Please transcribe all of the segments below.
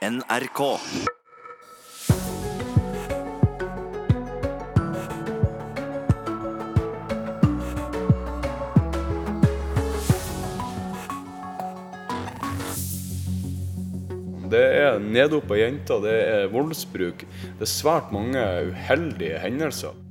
NRK. Det er nedopp av jenter, det er voldsbruk. Det er svært mange uheldige hendelser.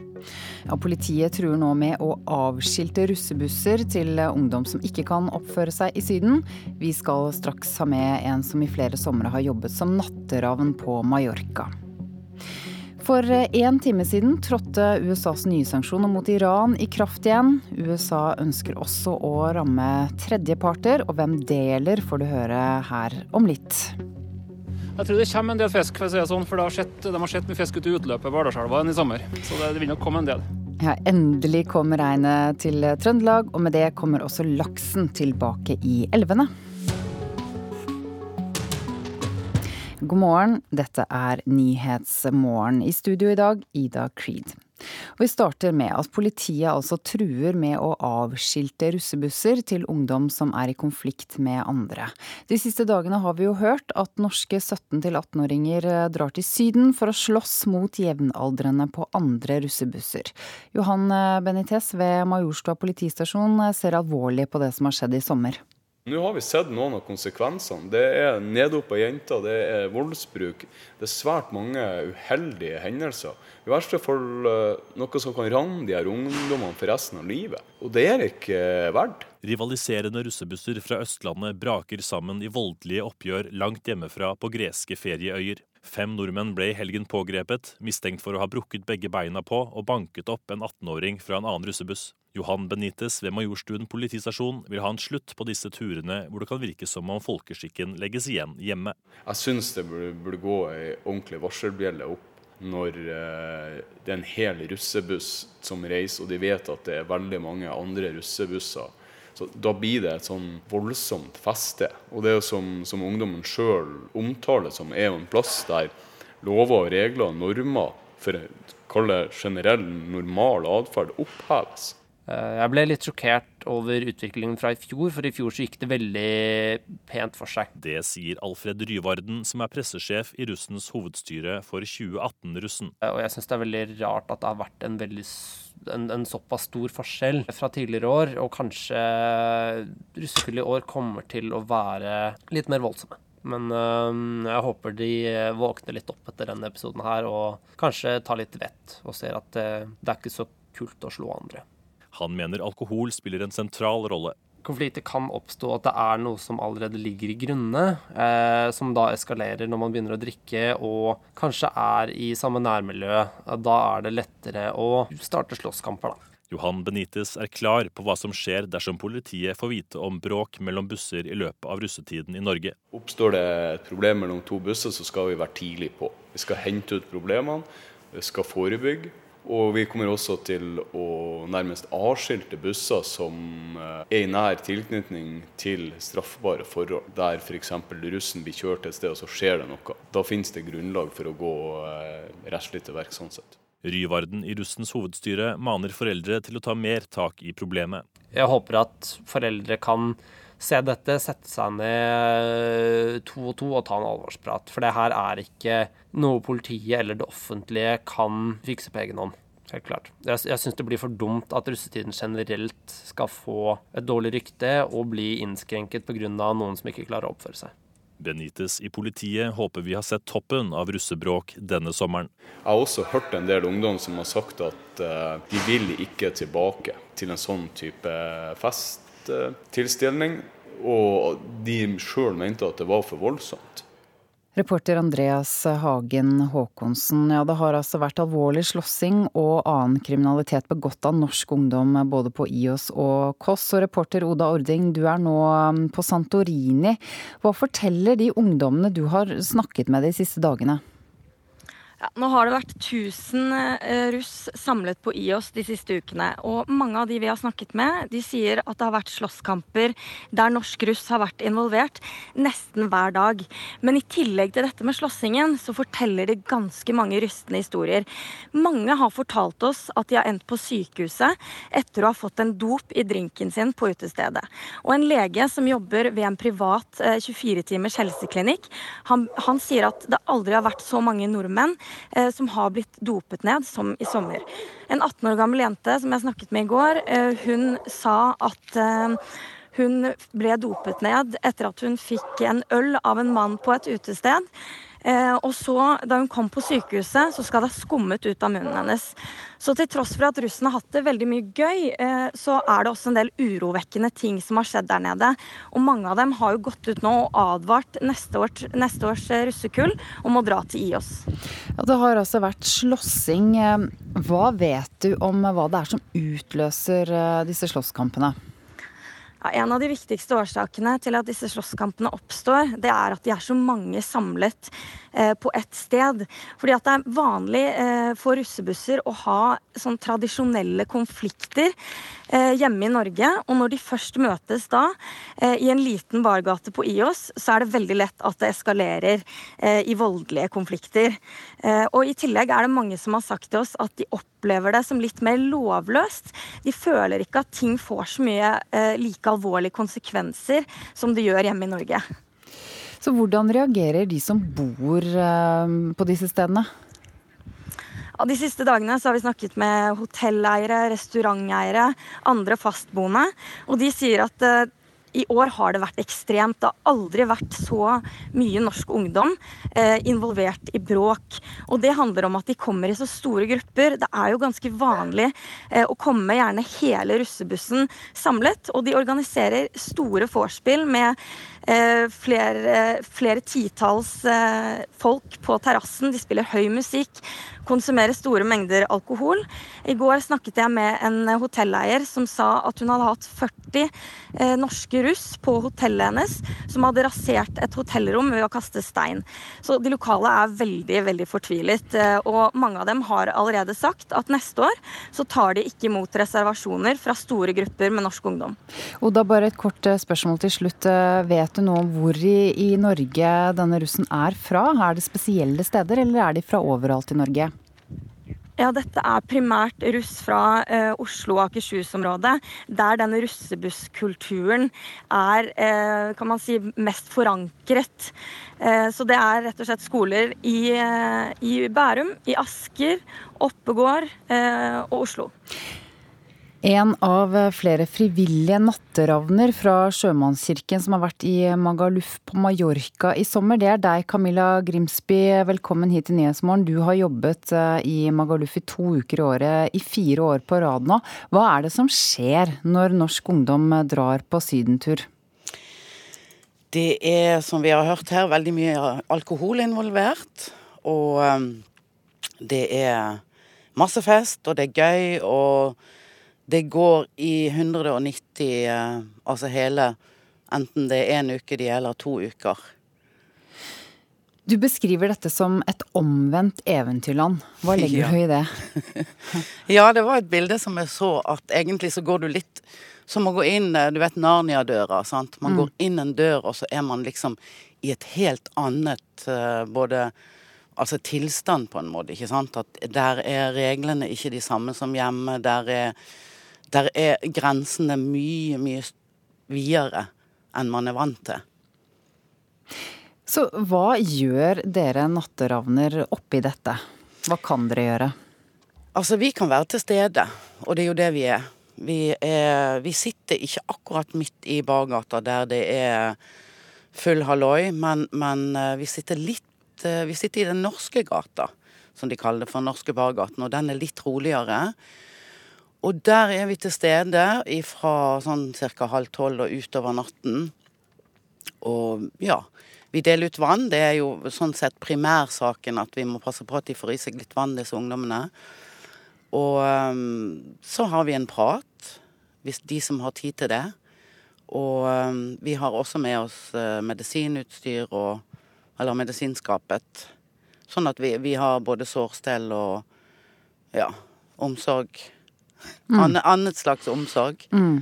Ja, politiet truer nå med å avskilte russebusser til ungdom som ikke kan oppføre seg i Syden. Vi skal straks ha med en som i flere somre har jobbet som natteravn på Mallorca. For én time siden trådte USAs nye sanksjoner mot Iran i kraft igjen. USA ønsker også å ramme tredjeparter, og hvem det gjelder får du høre her om litt. Jeg tror det kommer en del fisk, for å si det sånn, for det har skjedd, de har sett mye fisk ute i utløpet på Vardalselva i sommer. Så det, det vil nok komme en del. Ja, endelig kommer regnet til Trøndelag, og med det kommer også laksen tilbake i elvene. God morgen, dette er Nyhetsmorgen. I studio i dag, Ida Creed. Vi starter med at politiet altså truer med å avskilte russebusser til ungdom som er i konflikt med andre. De siste dagene har vi jo hørt at norske 17-18-åringer drar til Syden for å slåss mot jevnaldrende på andre russebusser. Johan Benitez ved Majorstua politistasjon ser alvorlig på det som har skjedd i sommer. Nå har vi sett noen av konsekvensene. Det er nedopp av jenter, det er voldsbruk. Det er svært mange uheldige hendelser. I verste fall eh, noe som kan ramme de her ungdommene for resten av livet. Og det er ikke verdt. Rivaliserende russebusser fra Østlandet braker sammen i voldelige oppgjør langt hjemmefra på greske ferieøyer. Fem nordmenn ble i helgen pågrepet, mistenkt for å ha brukket begge beina på og banket opp en 18-åring fra en annen russebuss. Johan Benitez ved Majorstuen politistasjon vil ha en slutt på disse turene hvor det kan virke som om folkeskikken legges igjen hjemme. Jeg syns det burde gå ei ordentlig varselbjelle opp når eh, det er en hel russebuss som reiser, og de vet at det er veldig mange andre russebusser. Så Da blir det et sånn voldsomt feste. Og det som, som ungdommen sjøl omtaler som er jo en plass der lover og regler og normer for å generell, normal atferd oppheves. Eh, jeg ble litt sjokkert over utviklingen fra i fjor, for i fjor så gikk det veldig pent for seg. Det sier Alfred Ryvarden, som er pressesjef i russens hovedstyre for 2018-russen. Eh, og jeg syns det er veldig rart at det har vært en, veldig, en, en såpass stor forskjell fra tidligere år, og kanskje russekullet i år kommer til å være litt mer voldsomme. Men øh, jeg håper de våkner litt opp etter denne episoden her og kanskje tar litt vett og ser at det, det er ikke så kult å slå andre. Han mener alkohol spiller en sentral rolle. Konflikter kan oppstå at det er noe som allerede ligger i grunne, eh, som da eskalerer når man begynner å drikke og kanskje er i samme nærmiljø. Da er det lettere å starte slåsskamper, da. Johan Benitez er klar på hva som skjer dersom politiet får vite om bråk mellom busser i løpet av russetiden i Norge. Oppstår det et problem mellom to busser, så skal vi være tidlig på. Vi skal hente ut problemene, vi skal forebygge. Og vi kommer også til å nærmest avskilte busser som eh, er i nær tilknytning til straffbare forhold. Der f.eks. russen blir kjørt et sted, og så skjer det noe. Da finnes det grunnlag for å gå eh, rettslig til verks sånn sett. Ryvarden i russens hovedstyre maner foreldre til å ta mer tak i problemet. Jeg håper at foreldre kan se dette, sette seg ned to og to og ta en alvorsprat. For det her er ikke noe politiet eller det offentlige kan fikse på egen hånd. Helt klart. Jeg, jeg syns det blir for dumt at russetiden generelt skal få et dårlig rykte og bli innskrenket pga. noen som ikke klarer å oppføre seg. Benitez i politiet håper vi har sett toppen av russebråk denne sommeren. Jeg har også hørt en del ungdom som har sagt at uh, de vil ikke tilbake til en sånn type fest tilstelning, og de sjøl mente at det var for voldsomt. Reporter Andreas Hagen Håkonsen. Ja, det har altså vært alvorlig slåssing og annen kriminalitet begått av norsk ungdom både på IOS og Koss. Og reporter Oda Ording, du er nå um, på Santorini. Hva forteller de ungdommene du har snakket med de siste dagene? Ja, nå har det vært 1000 eh, russ samlet på IOS de siste ukene. Og mange av de vi har snakket med, de sier at det har vært slåsskamper der norsk russ har vært involvert nesten hver dag. Men i tillegg til dette med slåssingen, så forteller de ganske mange rystende historier. Mange har fortalt oss at de har endt på sykehuset etter å ha fått en dop i drinken sin på utestedet. Og en lege som jobber ved en privat 24 eh, helseklinikk, han, han sier at det aldri har vært så mange nordmenn Eh, som har blitt dopet ned, som i sommer. En 18 år gammel jente som jeg snakket med i går, eh, hun sa at eh, hun ble dopet ned etter at hun fikk en øl av en mann på et utested. Eh, og så, da hun kom på sykehuset, så skal det ha skummet ut av munnen hennes. Så til tross for at russen har hatt det veldig mye gøy, eh, så er det også en del urovekkende ting som har skjedd der nede. Og mange av dem har jo gått ut nå og advart neste, års, neste års eh, russekull om å dra til IOS. Ja, det har altså vært slåssing. Hva vet du om hva det er som utløser disse slåsskampene? Ja, en av de viktigste årsakene til at disse slåsskampene oppstår, det er at de er så mange samlet på ett sted. Fordi at det er vanlig eh, for russebusser å ha sånn tradisjonelle konflikter eh, hjemme i Norge. Og når de først møtes da, eh, i en liten bargate på IOS, så er det veldig lett at det eskalerer eh, i voldelige konflikter. Eh, og i tillegg er det mange som har sagt til oss at de opplever det som litt mer lovløst. De føler ikke at ting får så mye like alvorlige konsekvenser som det gjør hjemme i Norge. Så hvordan reagerer de som bor eh, på disse stedene? De siste dagene har vi snakket med hotelleiere, restauranteiere, andre fastboende. Og de sier at eh, i år har det vært ekstremt. Det har aldri vært så mye norsk ungdom eh, involvert i bråk. Og det handler om at de kommer i så store grupper. Det er jo ganske vanlig å komme gjerne hele russebussen samlet. Og de organiserer store vorspiel med flere, flere titalls eh, folk på terrassen. De spiller høy musikk konsumerer store mengder alkohol. I går snakket jeg med en hotelleier som sa at hun hadde hatt 40 eh, norske russ på hotellet hennes som hadde rasert et hotellrom ved å kaste stein. Så de lokale er veldig, veldig fortvilet. Eh, og mange av dem har allerede sagt at neste år så tar de ikke imot reservasjoner fra store grupper med norsk ungdom. Oda, bare et kort eh, spørsmål til slutt. Eh, vet du noe om hvor i, i Norge denne russen er fra? Er det spesielle steder, eller er de fra overalt i Norge? Ja, dette er primært russ fra eh, Oslo og Akershus-området, der denne russebusskulturen er eh, kan man si, mest forankret. Eh, så det er rett og slett skoler i, eh, i Bærum, i Asker, Oppegård eh, og Oslo. En av flere frivillige natteravner fra Sjømannskirken som har vært i Magaluf på Mallorca i sommer, det er deg, Camilla Grimsby. Velkommen hit til Nyhetsmorgen. Du har jobbet eh, i Magaluf i to uker i året i fire år på rad nå. Hva er det som skjer når norsk ungdom drar på sydentur? Det er, som vi har hørt her, veldig mye alkohol involvert. Og eh, det er masse fest, og det er gøy. og det går i 190, eh, altså hele Enten det er en uke de gjelder, to uker. Du beskriver dette som et omvendt eventyrland. Hva legger ja. du i det? ja, det var et bilde som jeg så at egentlig så går du litt som å gå inn eh, Du vet Narnia-døra. sant? Man mm. går inn en dør, og så er man liksom i et helt annet uh, både Altså tilstand, på en måte. ikke sant? At der er reglene ikke de samme som hjemme. Der er der er grensene mye, mye videre enn man er vant til. Så hva gjør dere natteravner oppi dette? Hva kan dere gjøre? Altså, vi kan være til stede, og det er jo det vi er. Vi, er, vi sitter ikke akkurat midt i bargata der det er full halloi, men, men eh, vi sitter litt eh, Vi sitter i den norske gata, som de kaller det for norske bargaten, og den er litt roligere. Og der er vi til stede fra sånn ca. halv tolv og utover natten. Og ja, vi deler ut vann. Det er jo sånn sett primærsaken at vi må passe på at de får i seg litt vann, disse ungdommene. Og um, så har vi en prat, hvis de som har tid til det. Og um, vi har også med oss uh, medisinutstyr og Eller medisinskapet. Sånn at vi, vi har både sårstell og ja, omsorg. Mm. Annet, annet slags omsorg. Mm.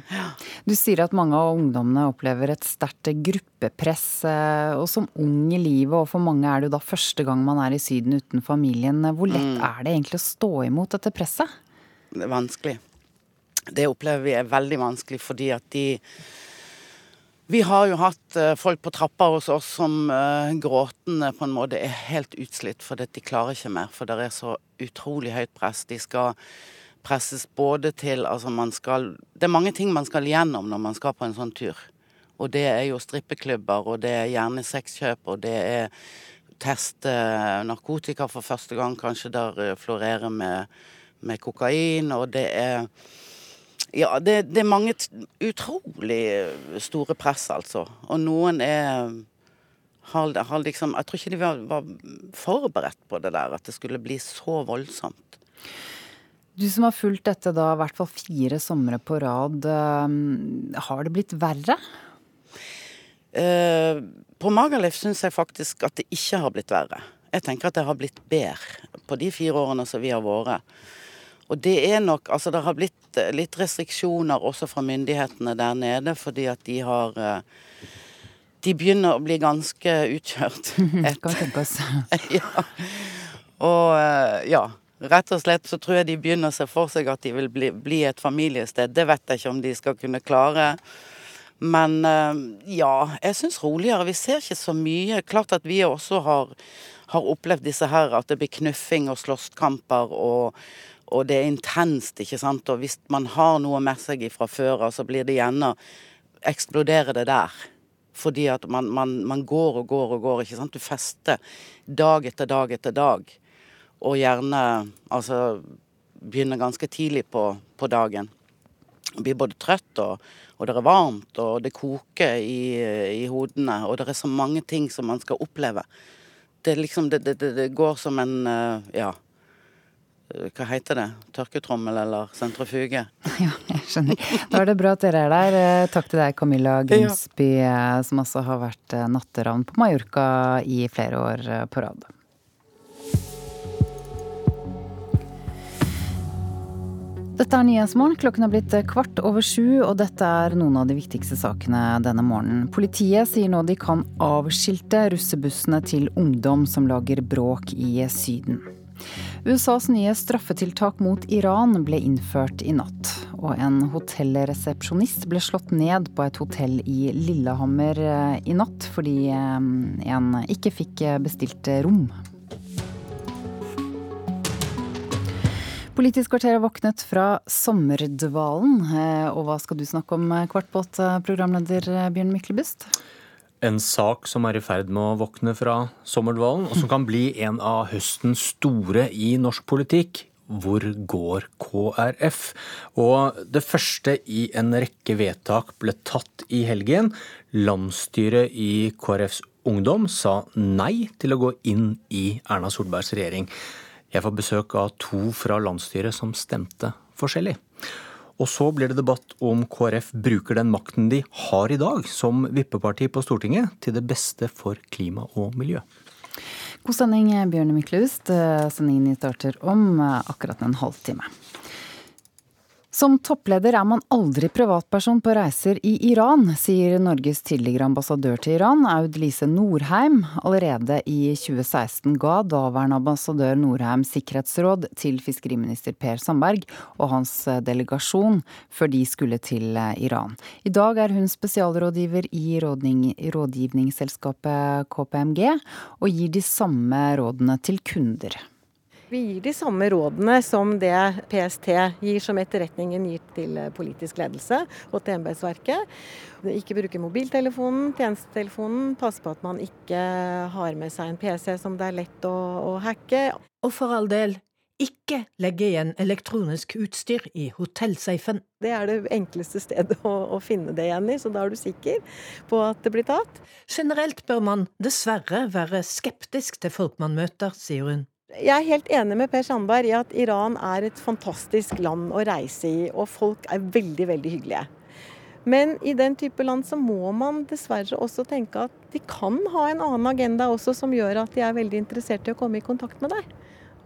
Du sier at mange av ungdommene opplever et sterkt gruppepress. Eh, og som ung i livet, og for mange er det jo da første gang man er i Syden uten familien. Hvor lett mm. er det egentlig å stå imot dette presset? Det er vanskelig. Det opplever vi er veldig vanskelig fordi at de vi har jo hatt eh, folk på trappa hos oss som uh, gråtende på en måte er helt utslitt fordi de klarer ikke mer. For det er så utrolig høyt press. De skal presses både til Altså man skal Det er mange ting man skal gjennom når man skal på en sånn tur. Og det er jo strippeklubber, og det er gjerne sexkjøp, og det er teste narkotika for første gang, kanskje der eh, florerer med, med kokain, og det er ja, det, det, er mange utrolig store press, altså. Og noen er har, har liksom, Jeg tror ikke de var, var, forberedt på det der, at det skulle bli så voldsomt. Du som har fulgt dette da i hvert fall fire somre på rad, um, har det blitt verre? Eh, på Magalef syns jeg faktisk at det ikke har blitt verre. Jeg tenker at det har blitt bedre på de fire årene som vi har vært. Og det er nok Altså, det har blitt eh, litt restriksjoner også fra myndighetene der nede, fordi at de har eh, De begynner å bli ganske utkjørt. Kan tenke oss. ja. Og ja. Rett og slett så tror jeg de begynner å se for seg at de vil bli, bli et familiested. Det vet jeg ikke om de skal kunne klare. Men eh, ja, jeg syns roligere. Vi ser ikke så mye. Klart at vi også har, har opplevd disse her, at det blir knuffing og slåsskamper og, og det er intenst, ikke sant. Og hvis man har noe med seg fra før så blir det gjerne Eksploderer det der. Fordi at man, man, man går og går og går, ikke sant. Du fester dag etter dag etter dag og gjerne altså begynner ganske tidlig på, på dagen. Blir både trøtt, og, og, det er varmt, og det koker i, i, hodene. Og det er så mange ting som man skal oppleve. Det, liksom, det, det, det går som en eh, ja, hva heter det? Tørketrommel eller sentrifuge? Ja, jeg skjønner. Da er det bra at dere er der. Eh, takk til deg, Camilla Grimsby. Eh, som også har vært natteravn på Mallorca i flere år på rad. Dette er Nyhetsmorgen. Klokken er blitt kvart over sju, og dette er noen av de viktigste sakene denne morgenen. Politiet sier nå de kan avskilte russebussene til ungdom som lager bråk i Syden. USAs nye straffetiltak mot Iran ble innført i natt. Og en hotellresepsjonist ble slått ned på et hotell i Lillehammer eh, i natt fordi eh, en ikke fikk bestilt rom. Politisk kvarter har våknet fra sommerdvalen. Eh, og hva skal du snakke om, eh, kvart på åtte, programleder eh, Bjørn Myklebust? En sak som er i ferd med å våkne fra sommerdvalen, og som kan bli en av høstens store i norsk politikk. Hvor går KrF? Og det første i en rekke vedtak ble tatt i helgen. Landsstyret i KrFs Ungdom sa nei til å gå inn i Erna Solbergs regjering. Jeg får besøk av to fra landsstyret som stemte forskjellig. Og så blir det debatt om KrF bruker den makten de har i dag som vippeparti på Stortinget, til det beste for klima og miljø. God sending, Bjørne Myklebust. Sendingen starter om akkurat en halvtime. Som toppleder er man aldri privatperson på reiser i Iran, sier Norges tidligere ambassadør til Iran, Aud Lise Norheim. Allerede i 2016 ga daværende ambassadør Norheim sikkerhetsråd til fiskeriminister Per Sandberg og hans delegasjon før de skulle til Iran. I dag er hun spesialrådgiver i rådgivningsselskapet KPMG, og gir de samme rådene til kunder. Vi gir de samme rådene som det PST gir som etterretningen gir til politisk ledelse og til embetsverket. Ikke bruke mobiltelefonen, tjenestetelefonen. Passe på at man ikke har med seg en PC som det er lett å, å hacke. Og for all del, ikke legge igjen elektronisk utstyr i hotellsafen. Det er det enkleste stedet å, å, finne det igjen i, så da er du sikker på at det blir tatt. Generelt bør man dessverre være skeptisk til folk man møter, sier hun. Jeg er helt enig med Per Sandberg i at Iran er et fantastisk land å reise i, og folk er veldig, veldig hyggelige. Men i den type land så må man dessverre også tenke at de kan ha en annen agenda også som gjør at de er veldig interessert i å komme i kontakt med deg.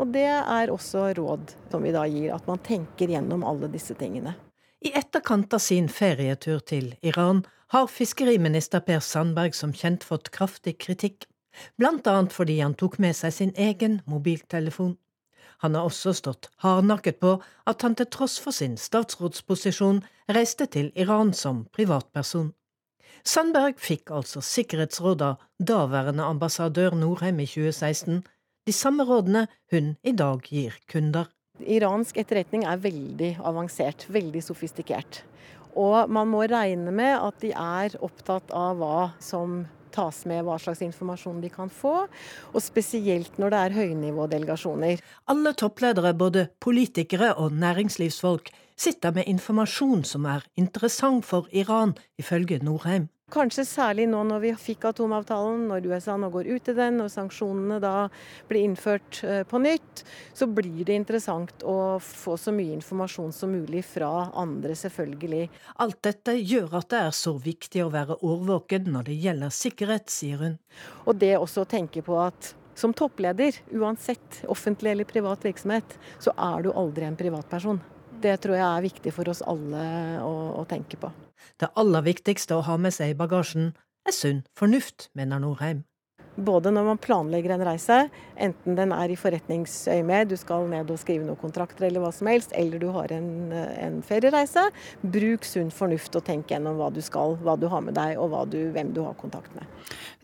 Og det er også råd som vi da gir, at man tenker gjennom alle disse tingene. I etterkant av sin ferietur til Iran har fiskeriminister Per Sandberg som kjent fått kraftig kritikk, blant annet fordi han tok med seg sin egen mobiltelefon. Han har også stått hardnakket på at han til tross for sin statsrådsposisjon reiste til Iran som privatperson. Sandberg fikk altså sikkerhetsråd av daværende ambassadør Norheim i 2016, de samme rådene hun i dag gir kunder. Iransk etterretning er veldig avansert, veldig sofistikert. Og man må regne med at de er opptatt av hva som tas med, hva slags informasjon de kan få. Og spesielt når det er høynivådelegasjoner. Alle toppledere, både politikere og næringslivsfolk, sitter med informasjon som er interessant for Iran, ifølge Norheim. Kanskje særlig nå når vi fikk atomavtalen, når USA nå går ut i den, og sanksjonene da blir innført eh, på nytt, så blir det interessant å få så mye informasjon som mulig fra andre, selvfølgelig. Alt dette gjør at det er så viktig å være årvåken når det gjelder sikkerhet, sier hun. Og det også å tenke på at som toppleder, uansett offentlig eller privat virksomhet, så er du aldri en privatperson. Det tror jeg er viktig for oss alle å, å tenke på. Det aller viktigste å ha med seg i bagasjen er sunn fornuft, mener Norheim. Både når man planlegger en reise, enten den er i forretningsøyemed, du skal ned og skrive noen kontrakter eller hva som helst, eller du har en, en feriereise, bruk sunn fornuft og tenk gjennom hva du skal, hva du har med deg og du, hvem du har kontakt med.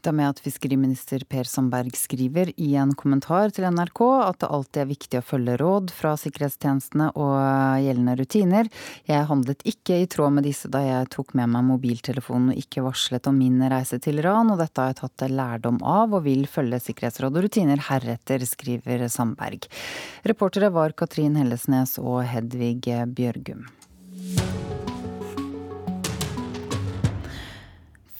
Er med at fiskeriminister Per Sandberg skriver i en kommentar til NRK at det alltid er viktig å følge råd fra sikkerhetstjenestene og gjeldende rutiner. Jeg handlet ikke i tråd med disse da jeg tok med meg mobiltelefonen og ikke varslet om min reise til Iran, og dette har jeg tatt lærdom av og vil følge sikkerhetsråd og rutiner heretter, skriver Sandberg. Reportere var Katrin Hellesnes og Hedvig Bjørgum.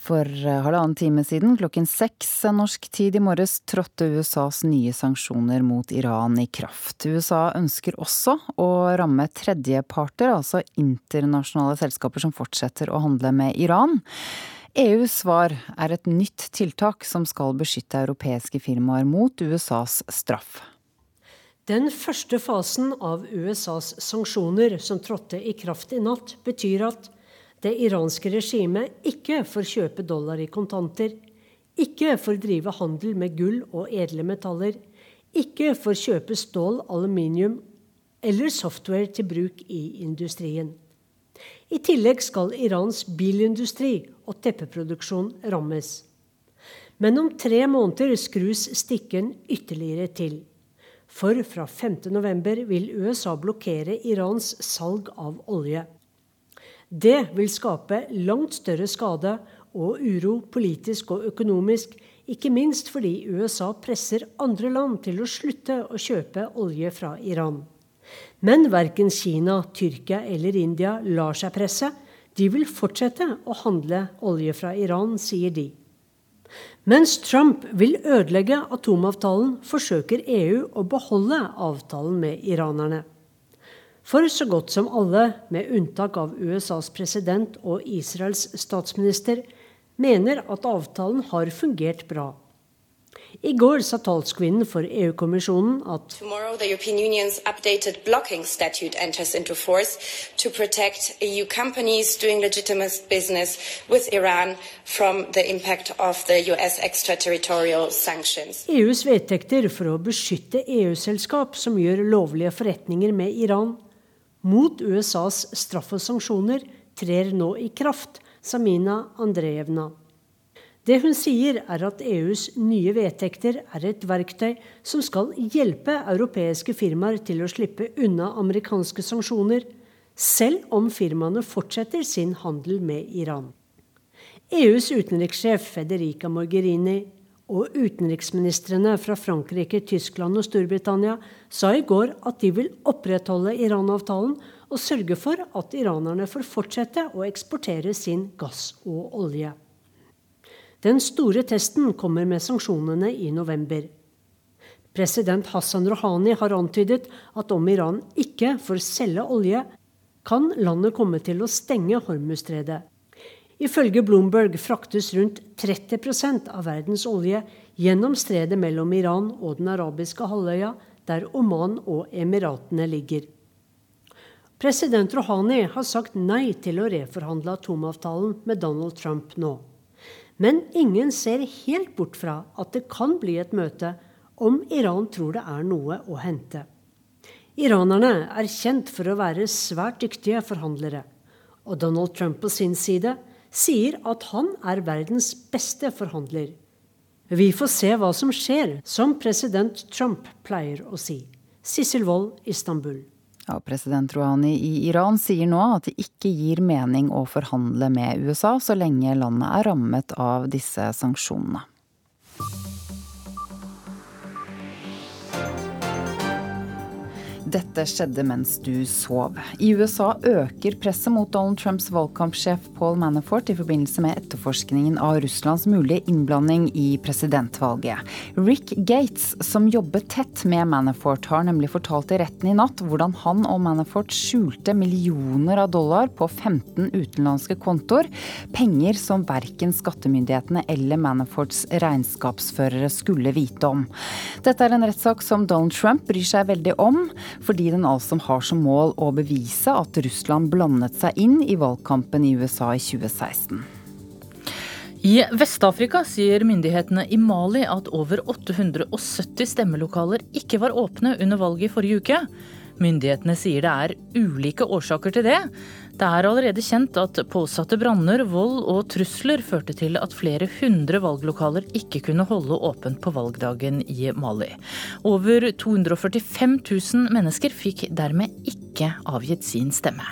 For eh, halvannen time siden, klokken seks norsk tid i morges, trådte USAs nye sanksjoner mot Iran i kraft. USA ønsker også å ramme tredjeparter, altså internasjonale selskaper som fortsetter å handle med Iran. EUs svar er et nytt tiltak som skal beskytte europeiske firmaer mot USAs straff. Den første fasen av USAs sanksjoner, som trådte i kraft i natt, betyr at det iranske regimet ikke får kjøpe dollar i kontanter, ikke får drive handel med gull og edle metaller, ikke får kjøpe stål, aluminium eller software til bruk i industrien. I tillegg skal Irans bilindustri og teppeproduksjon rammes. Men om tre måneder skrus stikken ytterligere til. For fra 5.11 vil USA blokkere Irans salg av olje. Det vil skape langt større skade og uro politisk og økonomisk, ikke minst fordi USA presser andre land til å slutte å kjøpe olje fra Iran. Men verken Kina, Tyrkia eller India lar seg presse. De vil fortsette å handle olje fra Iran, sier de. Mens Trump vil ødelegge atomavtalen, forsøker EU å beholde avtalen med iranerne. For så godt som alle, med unntak av USAs president og Israels statsminister, mener at avtalen har fungert bra. I går sa talskvinnen for EU-kommisjonen at Tomorrow the European Union's updated blocking statute enters into force to protect EU companies doing legitimate business with Iran from the impact of the US extraterritorial sanctions. EUs vedtekter for å beskytte EU-selskap som gjør lovlige forretninger med Iran, mot USAs straff og sanksjoner trer nå i kraft, sa Mina Andrejevna. Det hun sier, er at EUs nye vedtekter er et verktøy som skal hjelpe europeiske firmaer til å slippe unna amerikanske sanksjoner, selv om firmaene fortsetter sin handel med Iran. EUs utenrikssjef Federica Mogherini og utenriksministrene fra Frankrike, Tyskland og Storbritannia sa i går at de vil opprettholde Iran-avtalen og sørge for at iranerne får fortsette å eksportere sin gass og olje. Den store testen kommer med sanksjonene i november. President Hassan Rouhani har antydet at om Iran ikke får selge olje, kan landet komme til å stenge Hormuzstredet. Ifølge Bloomberg fraktes rundt 30% av verdens olje gjennom stredet mellom Iran og den arabiske halvøya, der Oman og Emiratene ligger. President Rouhani har sagt nei til å reforhandle atomavtalen med Donald Trump nå. Men ingen ser helt bort fra at det kan bli et møte om Iran tror det er noe å hente. Iranerne er kjent for å være svært dyktige forhandlere. Og Donald Trump på sin side sier at han er verdens beste forhandler. Vi får se hva som skjer, som president Trump pleier å si. Sissel Wold, Istanbul. Ja, President Rouhani i Iran sier nå at det ikke gir mening å forhandle med USA så lenge landet er rammet av disse sanksjonene. Dette skjedde mens du sov. I USA øker presset mot Donald Trumps valgkampsjef Paul Manafort i forbindelse med etterforskningen av Russlands mulige innblanding i presidentvalget. Rick Gates, som jobber tett med Manafort, har nemlig fortalt i retten i natt hvordan han og Manafort skjulte millioner av dollar på 15 utenlandske kontoer. Penger som verken skattemyndighetene eller Manaforts regnskapsførere skulle vite om. Dette er en rettssak som Donald Trump bryr seg veldig om fordi den altså har som mål å bevise at Russland blandet seg inn i valgkampen i USA i 2016. I Vest-Afrika sier myndighetene i Mali at over 870 stemmelokaler ikke var åpne under valget i forrige uke. Myndighetene sier det er ulike årsaker til det. Det er allerede kjent at påsatte branner, vold og trusler førte til at flere hundre valglokaler ikke kunne holde åpent på valgdagen i Mali. Over 245 000 mennesker fikk dermed ikke avgitt sin stemme.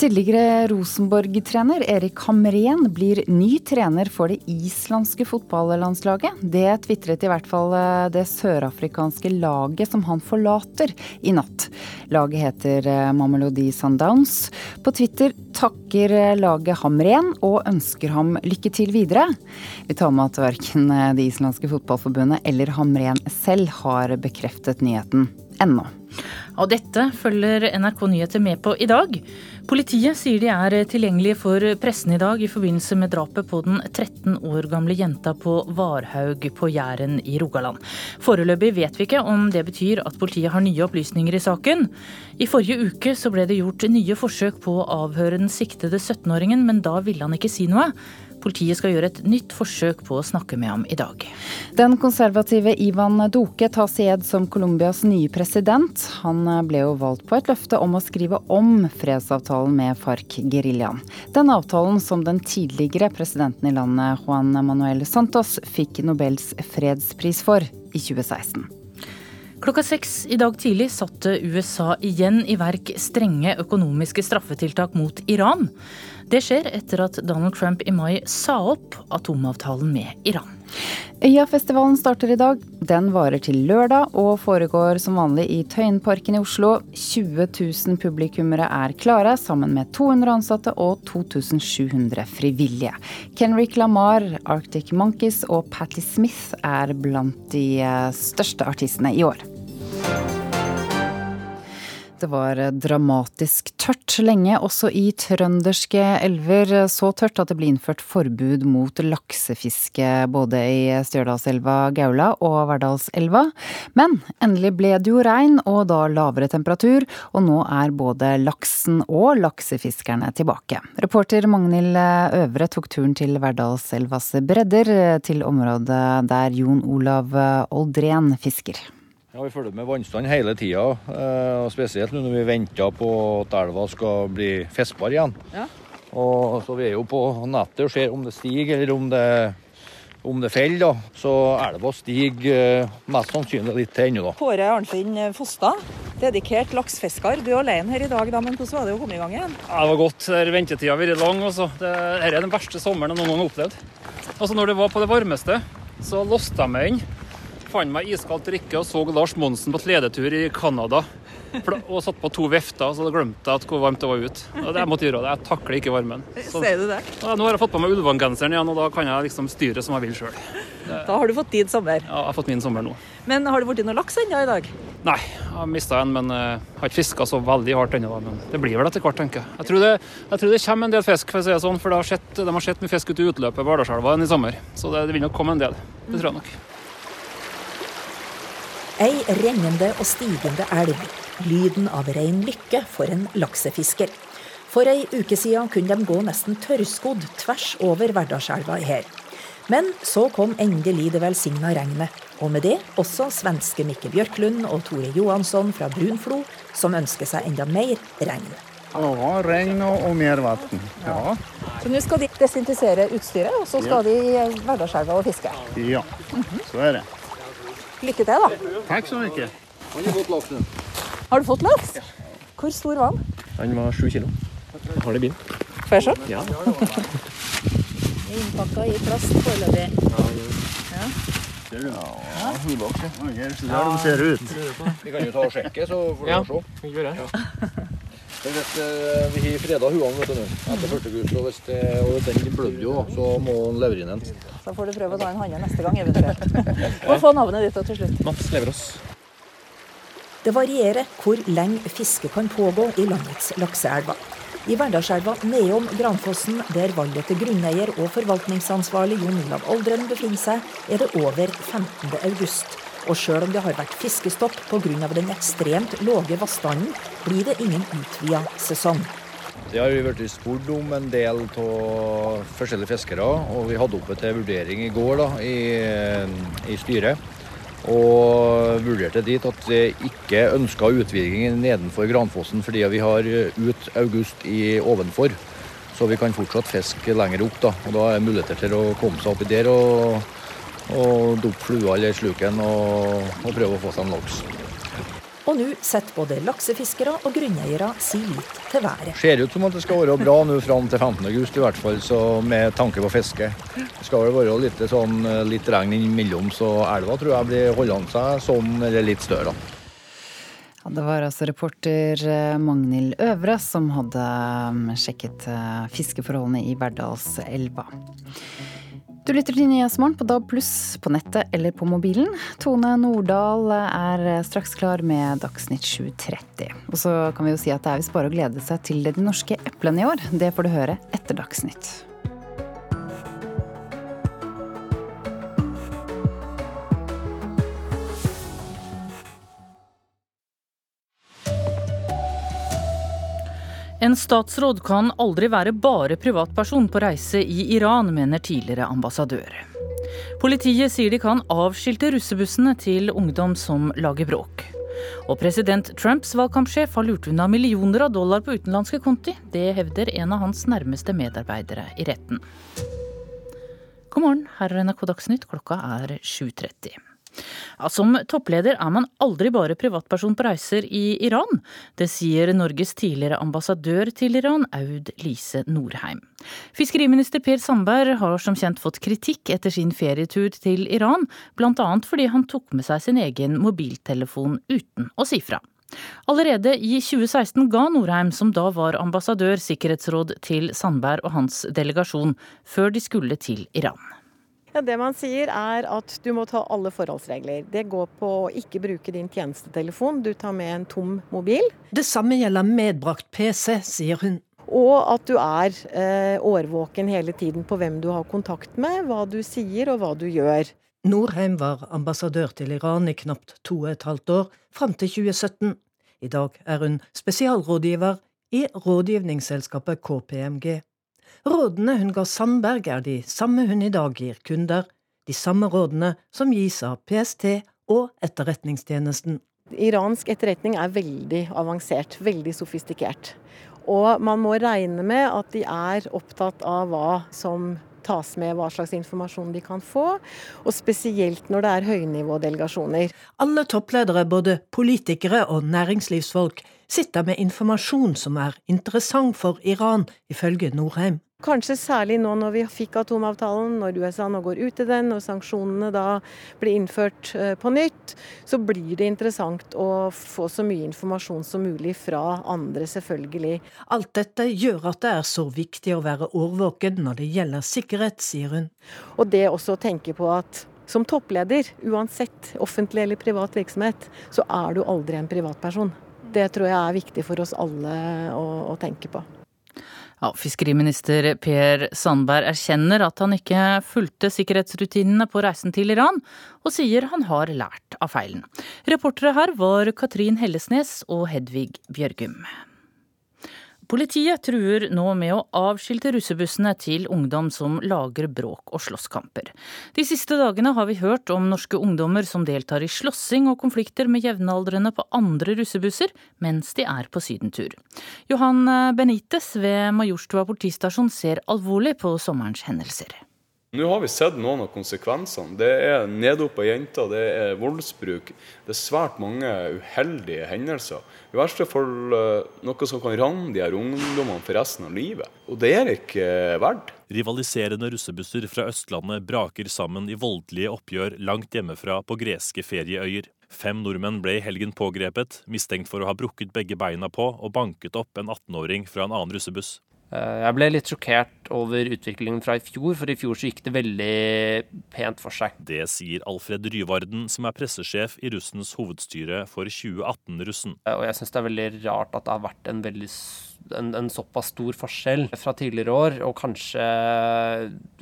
Tidligere Rosenborg-trener Erik Hamren blir ny trener for det islandske fotballandslaget. Det tvitret i hvert fall eh, det sørafrikanske laget som han forlater i natt. Laget heter eh, Mamelodi Sundowns. På Twitter takker eh, laget Hamren og ønsker ham lykke til videre. Vi tar med at verken det islandske fotballforbundet eller Hamren selv har bekreftet nyheten ennå. Og dette følger NRK Nyheter med på i dag. Politiet sier de er tilgjengelige for pressen i dag i forbindelse med drapet på den 13 år gamle jenta på Varhaug på Jæren i Rogaland. Foreløpig vet vi ikke om det betyr at politiet har nye opplysninger i saken. I forrige uke så ble det gjort nye forsøk på å avhøre den siktede 17-åringen, men da ville han ikke si noe. Politiet skal gjøre et nytt forsøk på å snakke med ham i dag. Den konservative Ivan Doke tas i ed som Colombias nye president. Han ble jo valgt på et løfte om å skrive om fredsavtalen med FARC-geriljaen. Den avtalen som den tidligere presidenten i landet, Juan Manuel Santos, fikk Nobels fredspris for i 2016. Klokka seks i dag tidlig satte USA igjen i verk strenge økonomiske straffetiltak mot Iran. Det skjer etter at Donald Trump i mai sa opp atomavtalen med Iran. Øyafestivalen starter i dag. Den varer til lørdag og foregår som vanlig i Tøyenparken i Oslo. 20 000 publikummere er klare, sammen med 200 ansatte og 2700 frivillige. Kenrick Lamar, Arctic Monkeys og Patti Smith er blant de eh, største artistene i år. Det var dramatisk tørt lenge, også i trønderske elver. Så tørt at det ble innført forbud mot laksefiske både i Stjørdalselva, Gaula og Verdalselva. Men endelig ble det jo regn, og da lavere temperatur. Og nå er både laksen og laksefiskerne tilbake. Reporter Magnhild Øvre tok turen til Verdalselvas bredder, til området der Jon Olav Oldren fisker. Ja, Vi følger med vannstand hele tida, eh, og spesielt når vi venter på at elva skal bli fiskbar igjen. Ja. Og så Vi er jo på nettet og ser om det stiger eller om det, om det faller. Så elva stiger eh, mest sannsynlig litt til ennå. Kåre Arnfinn Fostad, dedikert laksefisker. Du er alene her i dag, da, men hvordan var det å komme i gang igjen? Ja, det var godt. Ventetida har vært lang. Også. Dette er den verste sommeren jeg noen gang har opplevd. Altså, når det var på det varmeste, så låste jeg meg inn fant meg iskaldt drikke og så Lars Monsen på sledetur i Canada. Og satt på to vefter, så da glemte jeg hvor varmt det var ute. Det jeg måtte gjøre det. Jeg takler ikke varmen. Så, Ser du det? Ja, nå har jeg fått på meg Ulvan-genseren igjen, og da kan jeg liksom styre som jeg vil sjøl. Da har du fått din sommer. Ja, jeg har fått min sommer nå. Men har det blitt noe laks ennå i dag? Nei, jeg har mista en, men jeg har ikke fiska så veldig hardt ennå. Men det blir vel etter hvert, tenker jeg. Jeg tror, det, jeg tror det kommer en del fisk, for å si det sånn, for det har sett, de har sett mye fisk ute i utløpet på Vardalselva i sommer. Så det, det vil nok komme en del. Det tror jeg nok. Ei rennende og stigende elv. Lyden av rein lykke for en laksefisker. For ei uke siden kunne de gå nesten tørrskodd tvers over Verdalselva her. Men så kom endelig det velsigna regnet, og med det også svenske Mikke Bjørklund og Tore Johansson fra Brunflo, som ønsker seg enda mer regn. Ja, regn og, og mer vann. Ja. Så nå skal de desinfisere utstyret, og så skal de i Verdalselva og fiske. ja, så er det. Lykke til, da. Takk så mye. Har du fått laks? Hvor stor var den? Han var sju kilo. Jeg har det i bilen. Får jeg se? Ja. Innpakka i plast foreløpig. Ser du? Ja, hulaks, ja. Ser ut. Vi kan jo ta og sjekke, så får du Ja, se. Ja, vi gjør Men hvis eh, vi har freda huene vet du, nå, etter første kurs, og, hvis det, og den blødde jo, så må han levere inn en. Så får du prøve å ta en hanne neste gang, eventuelt. Må få navnet ditt til slutt. Mats Leverås. Det varierer hvor lenge fiske kan pågå i landets lakseelver. I Verdalselva nedom Granfossen, der valget til grunneier og forvaltningsansvarlig Jon Olav Aldren befinner seg, er det over 15. august. Og sjøl om det har vært fiskestopp pga. den ekstremt lave vannstanden, blir det ingen utvida sesong. Det har vi blitt spurt om en del av forskjellige fiskere, og vi hadde oppe til vurdering i går da, i, i styret. Og vurderte dit at vi ikke ønska utviding nedenfor Granfossen fordi vi har ut august i ovenfor. Så vi kan fortsatt fiske lenger opp. da, og Da er det muligheter til å komme seg oppi der og, og dumpe flua eller sluken og, og prøve å få seg en laks. Og nå setter både laksefiskere og grunneiere sin lit til været. Ser ut som at det skal være bra nå fram til 15. august, i hvert fall, så med tanke på fiske. Det skal vel være litt, sånn, litt regn innimellom, så elva tror jeg blir holdende seg sånn, eller litt større. da. Ja, det var altså reporter eh, Magnhild Øvre som hadde mm, sjekket eh, fiskeforholdene i Verdalselva. Du lytter til Nyhetsmorgen på DAB pluss på nettet eller på mobilen. Tone Nordahl er straks klar med Dagsnytt 7.30. Og så kan vi jo si at det er visst bare å glede seg til de norske eplene i år. Det får du høre etter Dagsnytt. En statsråd kan aldri være bare privatperson på reise i Iran, mener tidligere ambassadør. Politiet sier de kan avskilte russebussene til ungdom som lager bråk. Og president Trumps valgkampsjef har lurt unna millioner av dollar på utenlandske konti. Det hevder en av hans nærmeste medarbeidere i retten. God morgen, her er NRK Dagsnytt, klokka er 7.30. Ja, som toppleder er man aldri bare privatperson på reiser i Iran. Det sier Norges tidligere ambassadør til Iran, Aud Lise Norheim. Fiskeriminister Per Sandberg har som kjent fått kritikk etter sin ferietur til Iran, bl.a. fordi han tok med seg sin egen mobiltelefon uten å si fra. Allerede i 2016 ga Norheim, som da var ambassadør, sikkerhetsråd til Sandberg og hans delegasjon, før de skulle til Iran. Ja, Det man sier er at du må ta alle forholdsregler. Det går på å ikke bruke din tjenestetelefon, du tar med en tom mobil. Det samme gjelder medbrakt PC, sier hun. Og at du er eh, årvåken hele tiden på hvem du har kontakt med, hva du sier og hva du gjør. Norheim var ambassadør til Iran i knapt to og et halvt år, fram til 2017. I dag er hun spesialrådgiver i rådgivningsselskapet KPMG. Rådene hun ga Sandberg er de samme hun i dag gir kunder, de samme rådene som gis av PST og Etterretningstjenesten. Iransk etterretning er veldig avansert, veldig sofistikert. Og man må regne med at de er opptatt av hva som tas med, hva slags informasjon de kan få, og spesielt når det er høynivådelegasjoner. Alle toppledere, både politikere og næringslivsfolk, sitter med informasjon som er interessant for Iran, ifølge Norheim. Kanskje særlig nå når vi fikk atomavtalen, når USA nå går ut i den, og sanksjonene da blir innført eh, på nytt, så blir det interessant å få så mye informasjon som mulig fra andre, selvfølgelig. Alt dette gjør at det er så viktig å være årvåken når det gjelder sikkerhet, sier hun. Og det også å tenke på at som toppleder, uansett offentlig eller privat virksomhet, så er du aldri en privatperson. Det tror jeg er viktig for oss alle å, å tenke på. Ja, fiskeriminister Per Sandberg erkjenner at han ikke fulgte sikkerhetsrutinene på reisen til Iran, og sier han har lært av feilen. Reportere her var Katrin Hellesnes og Hedvig Bjørgum. Politiet truer nå med å avskilte russebussene til ungdom som lager bråk og slåsskamper. De siste dagene har vi hørt om norske ungdommer som deltar i slåssing og konflikter med jevnaldrende på andre russebusser mens de er på sydentur. Johan Benites ved Majorstua politistasjon ser alvorlig på sommerens hendelser. Nå har vi sett noen av konsekvensene. Det er nedop av jenter, det er voldsbruk. Det er svært mange uheldige hendelser. I verste fall eh, noe som kan ramme de her ungdommene for resten av livet. Og det er ikke verdt. Rivaliserende russebusser fra Østlandet braker sammen i voldelige oppgjør langt hjemmefra på greske ferieøyer. Fem nordmenn ble i helgen pågrepet, mistenkt for å ha brukket begge beina på og banket opp en 18-åring fra en annen russebuss. Eh, jeg ble litt sjokkert over utviklingen fra i fjor, for i fjor så gikk det veldig pent for seg. Det sier Alfred Ryvarden, som er pressesjef i russens hovedstyre for 2018-russen. Eh, og jeg syns det er veldig rart at det har vært en, veldig, en, en såpass stor forskjell fra tidligere år, og kanskje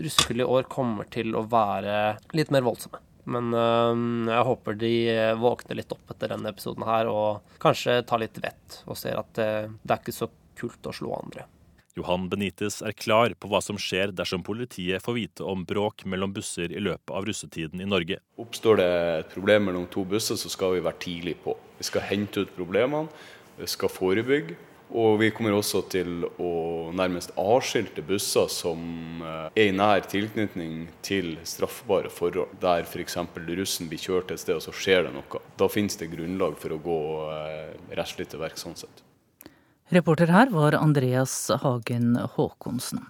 russekullet i år kommer til å være litt mer voldsomme. Men øh, jeg håper de våkner litt opp etter denne episoden her og kanskje tar litt vett og ser at det, det er ikke så kult å slå andre. Johan Benitez er klar på hva som skjer dersom politiet får vite om bråk mellom busser i løpet av russetiden i Norge. Oppstår det et problem mellom to busser, så skal vi være tidlig på. Vi skal hente ut problemene, vi skal forebygge. Og vi kommer også til å nærmest avskilte busser som er i nær tilknytning til straffbare forhold. Der f.eks. russen blir kjørt et sted, og så skjer det noe. Da finnes det grunnlag for å gå rettslig til verks sånn sett. Reporter her var Andreas Hagen Håkonsen.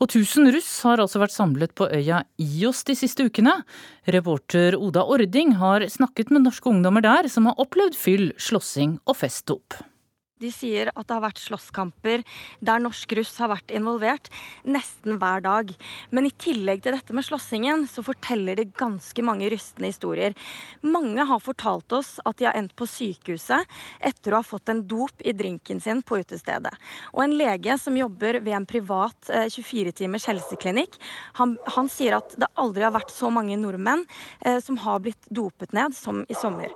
Og 1000 russ har altså vært samlet på øya Ios de siste ukene. Reporter Oda Ording har snakket med norske ungdommer der som har opplevd fyll, slåssing og festdop. De sier at det har vært slåsskamper der norsk russ har vært involvert nesten hver dag. Men i tillegg til dette med slåssingen, så forteller de ganske mange rystende historier. Mange har fortalt oss at de har endt på sykehuset etter å ha fått en dop i drinken sin på utestedet. Og en lege som jobber ved en privat 24-timers helseklinikk, han, han, sier at det aldri har vært så mange nordmenn eh, som har blitt dopet ned som i sommer.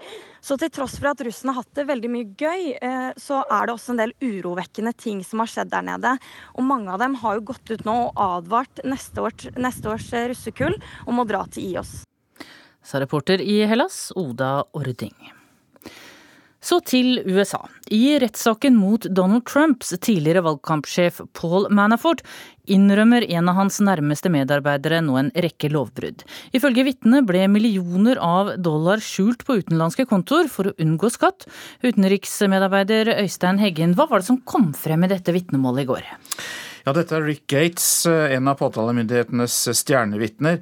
Så til tross for at russen har hatt det veldig mye gøy, eh, så er det også en del urovekkende ting som har skjedd der nede. Og mange av dem har jo gått ut nå og advart neste års, neste års eh, russekull om å dra til IOS. Sa reporter i Hellas, Oda Ording. Så til USA. I rettssaken mot Donald Trumps tidligere valgkampsjef Paul Manafort innrømmer en av hans nærmeste medarbeidere nå en rekke lovbrudd. Ifølge vitnet ble millioner av dollar skjult på utenlandske kontoer for å unngå skatt. Utenriksmedarbeider Øystein Heggen, hva var det som kom frem i dette vitnemålet i går? Ja, dette er Rick Gates, eh, en av påtalemyndighetenes stjernevitner,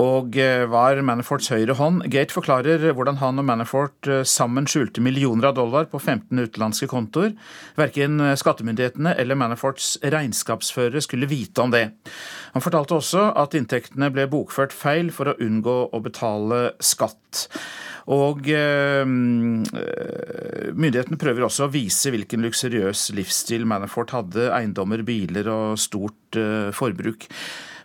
og eh, var Manaforts høyre hånd. Gate forklarer hvordan han og Manafort eh, sammen skjulte millioner av dollar på 15 utenlandske kontoer. Verken skattemyndighetene eller Manaforts regnskapsførere skulle vite om det. Han fortalte også at inntektene ble bokført feil for å unngå å betale skatt. Og eh, myndighetene prøver også å vise hvilken luksuriøs livsstil Manafort hadde, eiendommer, biler og stort eh, forbruk.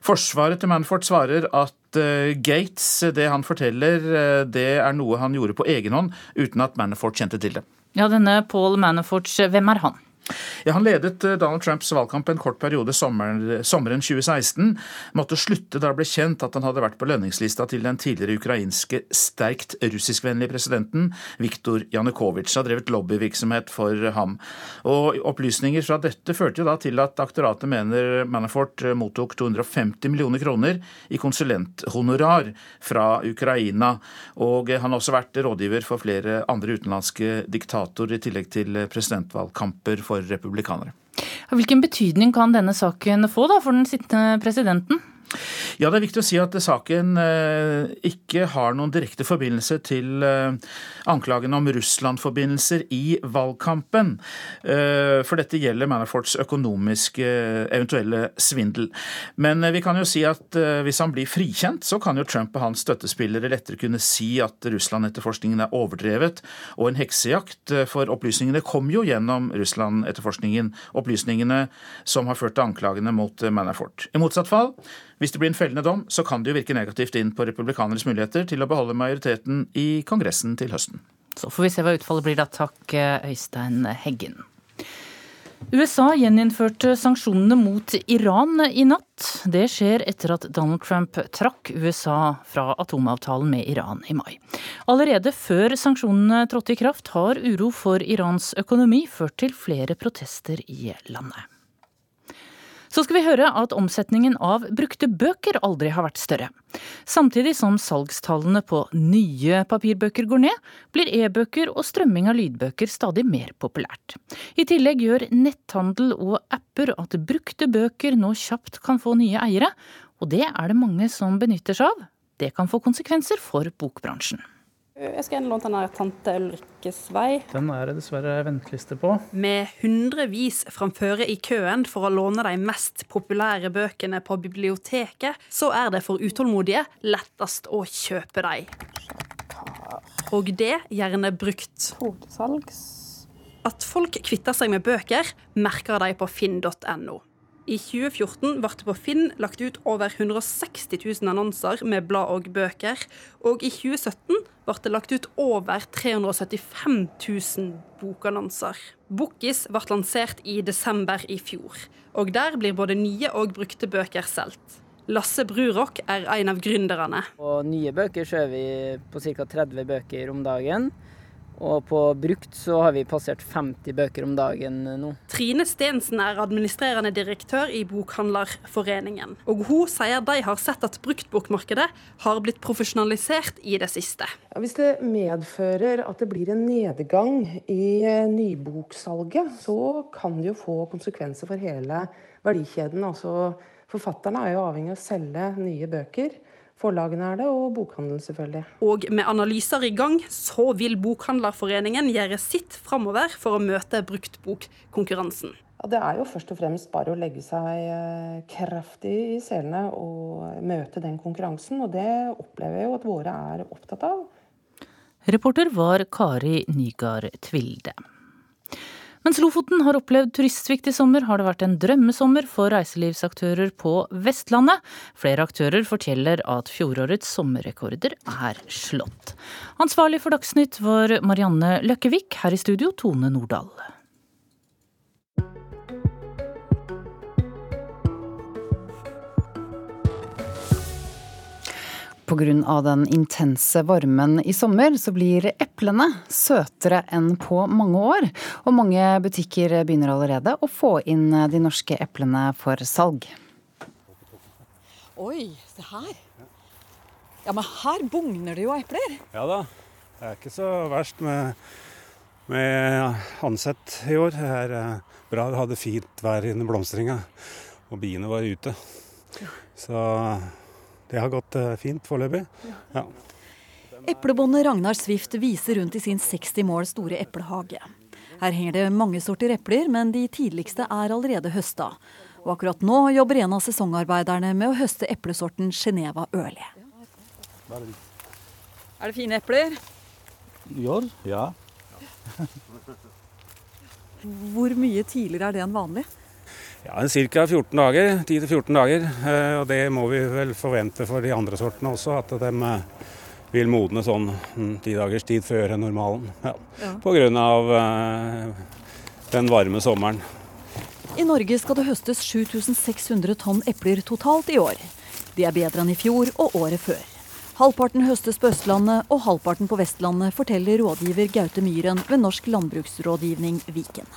Forsvaret til Manafort svarer at eh, Gates, det han forteller, eh, det er noe han gjorde på egen hånd, uten at Manafort kjente til det. Ja, denne Paul Manaforts, hvem er han? Ja, Han ledet eh, Donald Trumps valgkamp en kort periode sommeren, sommeren 2016. Måtte slutte da det ble kjent at han hadde vært på lønningslista til den tidligere ukrainske sterkt russiskvennlige presidenten Viktor Janukovitsj. Har drevet lobbyvirksomhet for ham. Og Opplysninger fra dette førte jo da til at aktoratet mener Manafort eh, mottok 250 millioner kroner i konsulenthonorar fra Ukraina. Og han har også vært rådgiver for flere andre utenlandske diktatorer, i tillegg til presidentvalgkamper for for republikanere. Hvilken betydning kan denne saken få da, for den sittende presidenten? Ja, Det er viktig å si at saken eh, ikke har noen direkte forbindelse til eh, anklagene om Russland-forbindelser i valgkampen. Eh, for dette gjelder Manaforts økonomiske eventuelle svindel. Men vi kan jo si at hvis han blir frikjent, så kan jo Trump og hans støttespillere lettere kunne si at Russland-etterforskningen er overdrevet og en heksejakt. For opplysningene kom jo gjennom Russland-etterforskningen, opplysningene som har ført til anklagene mot Manafort. I motsatt fall hvis det blir en fellende dom, så kan det jo virke negativt inn på republikaneres muligheter til å beholde majoriteten i Kongressen til høsten. Så får vi se hva utfallet blir da. Takk, Øystein Heggen. USA gjeninnførte sanksjonene mot Iran i natt. Det skjer etter at Donald Trump trakk USA fra atomavtalen med Iran i mai. Allerede før sanksjonene trådte i kraft, har uro for Irans økonomi ført til flere protester i landet. Så skal vi høre at omsetningen av brukte bøker aldri har vært større. Samtidig som salgstallene på nye papirbøker går ned, blir e-bøker og strømming av lydbøker stadig mer populært. I tillegg gjør netthandel og apper at brukte bøker nå kjapt kan få nye eiere, og det er det mange som benytter seg av. Det kan få konsekvenser for bokbransjen. Jeg skal gjerne låne den her Tante Ulrikkes vei. Den er det dessverre venteliste på. Med hundrevis framføre i køen for å låne de mest populære bøkene på biblioteket, så er det for utålmodige lettest å kjøpe de. Og det gjerne brukt. At folk kvitter seg med bøker, merker de på finn.no. I 2014 ble det på Finn lagt ut over 160 000 annonser med blad og bøker, og i 2017 ble det lagt ut over 375 000 bokannonser. Bokkis ble lansert i desember i fjor, og der blir både nye og brukte bøker solgt. Lasse Brurok er en av gründerne. På nye bøker så er vi på ca. 30 bøker om dagen. Og på brukt så har vi passert 50 bøker om dagen nå. Trine Stensen er administrerende direktør i Bokhandlerforeningen. Og hun sier de har sett at bruktbokmarkedet har blitt profesjonalisert i det siste. Hvis det medfører at det blir en nedgang i eh, nyboksalget, så kan det jo få konsekvenser for hele verdikjeden. Altså, forfatterne er jo avhengig av å selge nye bøker. Forlagene er det, og bokhandelen selvfølgelig. Og med analyser i gang, så vil Bokhandlerforeningen gjøre sitt framover for å møte bruktbokkonkurransen. Ja, det er jo først og fremst bare å legge seg eh, kraftig i selene og møte den konkurransen, og det opplever jeg jo at våre er opptatt av. Reporter var Kari Nygaard Tvilde. Mens Lofoten har opplevd turistsvikt i sommer, har det vært en drømmesommer for reiselivsaktører på Vestlandet. Flere aktører forteller at fjorårets sommerrekorder er slått. Ansvarlig for Dagsnytt var Marianne Løkkevik, her i studio Tone Nordahl. Pga. den intense varmen i sommer, så blir eplene søtere enn på mange år. Og mange butikker begynner allerede å få inn de norske eplene for salg. Oi, se her. Ja, men her bugner det jo epler. Ja da. Det er ikke så verst med, med ansett i år. Det er eh, bra. Vi hadde fint vær innen blomstringa, og biene var ute. Så det har gått eh, fint foreløpig. Ja. Eplebonde Ragnar Swift viser rundt i sin 60 mål store eplehage. Her henger det mange sorter epler, men de tidligste er allerede høsta. Og akkurat nå jobber en av sesongarbeiderne med å høste eplesorten Geneva Ørli. Er det fine epler? Ja. ja. Hvor mye tidligere er det enn vanlig? Ja, Ca. 14 dager. 10-14 dager. Eh, og det må vi vel forvente for de andre sortene også, at de eh, vil modne sånn ti dagers tid før normalen. Ja. Ja. Pga. Eh, den varme sommeren. I Norge skal det høstes 7600 tonn epler totalt i år. De er bedre enn i fjor og året før. Halvparten høstes på Østlandet og halvparten på Vestlandet, forteller rådgiver Gaute Myhren ved Norsk landbruksrådgivning Viken.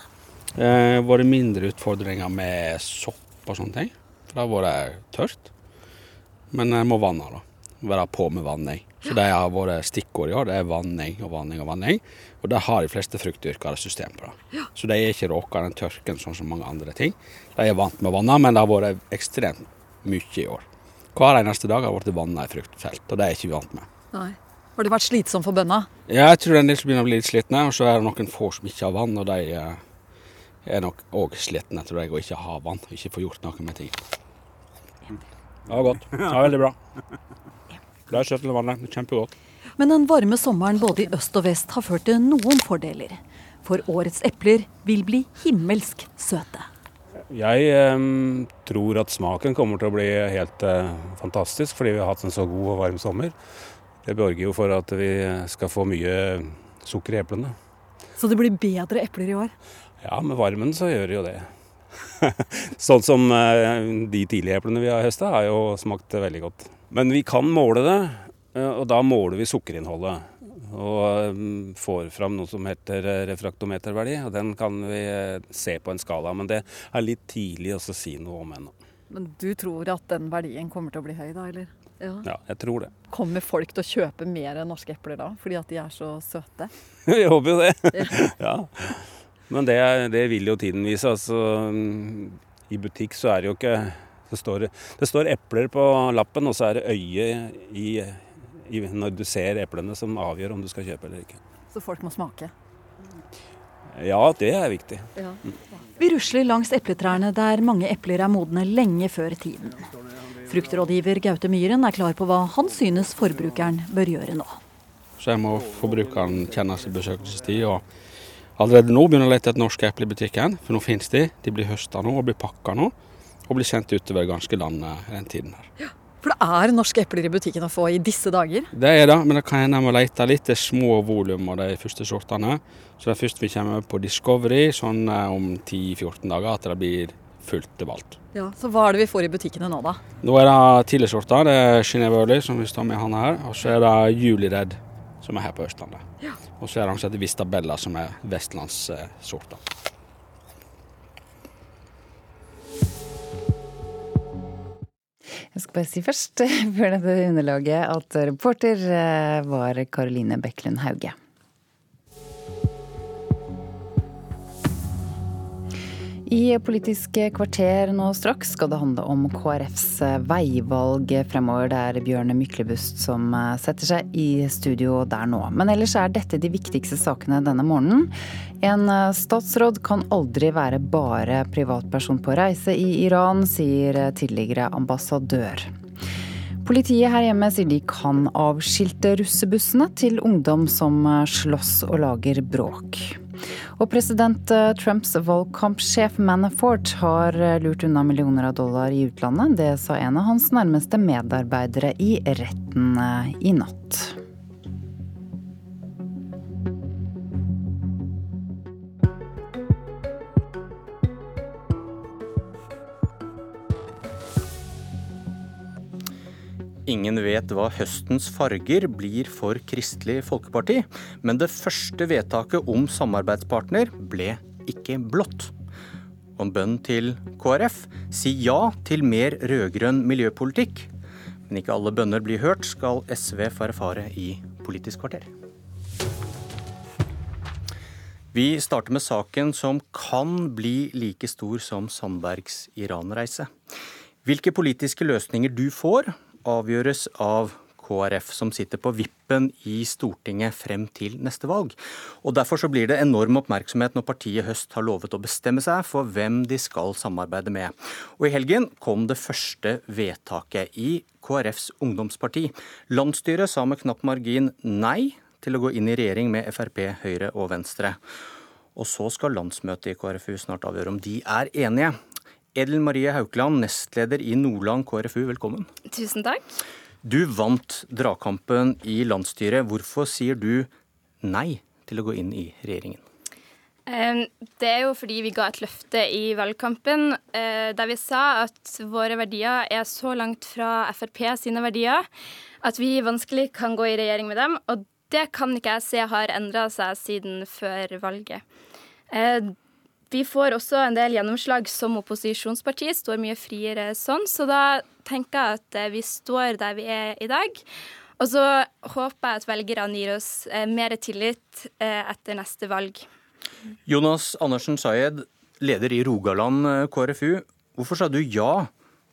Det har vært mindre utfordringer med sopp og sånne ting. For det har vært tørt. Men jeg må vanne, da. være på med vanning. Så det har vært stikkord i år. Det er vanning og vanning og vanning. Og det har de fleste fruktdyrkere system på. det. Så de er ikke råka den tørken sånn som mange andre ting. De er vant med å vanne, men det har vært ekstremt mye i år. Hver eneste dag har det blitt vanna i fruktfelt, og det er ikke vi vant med. Nei. Har det vært slitsomt for bøndene? Ja, jeg tror det er en del som begynner å bli litt slitne, og så er det noen få som ikke har vann, og de eh, er nok òg sliten etter deg og ikke har vann. og Ikke får gjort noe med ting. Det var godt. Det var veldig bra. Det er søtt til vannet. Kjempegodt. Men den varme sommeren både i øst og vest har ført til noen fordeler. For årets epler vil bli himmelsk søte. Jeg eh, tror at smaken kommer til å bli helt eh, fantastisk, fordi vi har hatt en så god og varm sommer. Det borger jo for at vi skal få mye sukker i eplene. Så det blir bedre epler i år? Ja, med varmen så gjør det jo det. sånn som eh, de tidlige eplene vi har høsta, har jo smakt veldig godt. Men vi kan måle det, eh, og da måler vi sukkerinnholdet. Og eh, får fram noe som heter refraktometerverdi, og den kan vi se på en skala. Men det er litt tidlig å si noe om ennå. Men du tror at den verdien kommer til å bli høy, da, eller? Ja. ja, jeg tror det. Kommer folk til å kjøpe mer norske epler da, fordi at de er så søte? Vi håper jo det. ja. Men det, det, vil jo tiden vise. Altså, I butikk så er det jo ikke Det står, det står epler på lappen, og så er det øye i, i, når du ser eplene som avgjør om du skal kjøpe eller ikke. Så folk må smake? Ja, det er viktig. Ja. Vi rusler langs epletrærne der mange epler er modne lenge før tiden. Fruktrådgiver Gaute Myhren er klar på hva han synes forbrukeren bør gjøre nå. Så jeg må forbrukeren kjenne sin besøkelsestid. og Allerede nå begynner å lete etter norske epler i butikken, for nå finnes de. De blir høsta nå og blir pakka nå, og blir sendt utover ganske landet den tiden her. Ja, for det er norske epler i butikken å få i disse dager? Det er det, men det kan hende jeg må lete litt. Det er små volum av de første sortene. Så det er først vi kommer på Discovery sånn eh, om 10-14 dager at det blir fullt valgt. Ja, Så hva er det vi får i butikkene nå, da? Nå er det tidligsorter. Det er Geneva Early, som vi står med han her. Og så er det Juliredd, som er her på Østlandet. Og så er det heter Vistabella, som er vestlandssorta. Jeg skal bare si først, før dette underlaget, at reporter eh, var Karoline Bekkelund Hauge. I Politisk kvarter nå straks skal det handle om KrFs veivalg fremover. Det er Bjørn Myklebust som setter seg i studio der nå. Men ellers er dette de viktigste sakene denne morgenen. En statsråd kan aldri være bare privatperson på reise i Iran, sier tidligere ambassadør. Politiet her hjemme sier de kan avskilte russebussene til ungdom som slåss og lager bråk. Og president eh, Trumps valgkampsjef Manafort har eh, lurt unna millioner av dollar i utlandet. Det sa en av hans nærmeste medarbeidere i retten eh, i natt. Ingen vet hva høstens farger blir for Kristelig Folkeparti, men det første vedtaket om samarbeidspartner ble ikke blått. Om bønn til KrF si ja til mer rød-grønn miljøpolitikk. Men ikke alle bønner blir hørt, skal SV få erfare i Politisk kvarter. Vi starter med saken som kan bli like stor som Sandbergs Iran-reise. Hvilke politiske løsninger du får, avgjøres av KrF, som sitter på vippen i Stortinget frem til neste valg. Og Derfor så blir det enorm oppmerksomhet når partiet i høst har lovet å bestemme seg for hvem de skal samarbeide med. Og I helgen kom det første vedtaket i KrFs ungdomsparti. Landsstyret sa med knapp margin nei til å gå inn i regjering med Frp, Høyre og Venstre. Og så skal landsmøtet i KrFU snart avgjøre om de er enige. Edel Marie Haukeland, nestleder i Nordland KrFU, velkommen. Tusen takk. Du vant dragkampen i landsstyret. Hvorfor sier du nei til å gå inn i regjeringen? Det er jo fordi vi ga et løfte i valgkampen eh, der vi sa at våre verdier er så langt fra Frp sine verdier at vi vanskelig kan gå i regjering med dem. Og det kan ikke jeg se har endra seg siden før valget. Eh, vi får også en del gjennomslag som opposisjonsparti, står mye friere sånn. Så da tenker jeg at vi står der vi er i dag. Og så håper jeg at velgerne gir oss mer tillit etter neste valg. Jonas Andersen Sayed, leder i Rogaland KrFU. Hvorfor sa du ja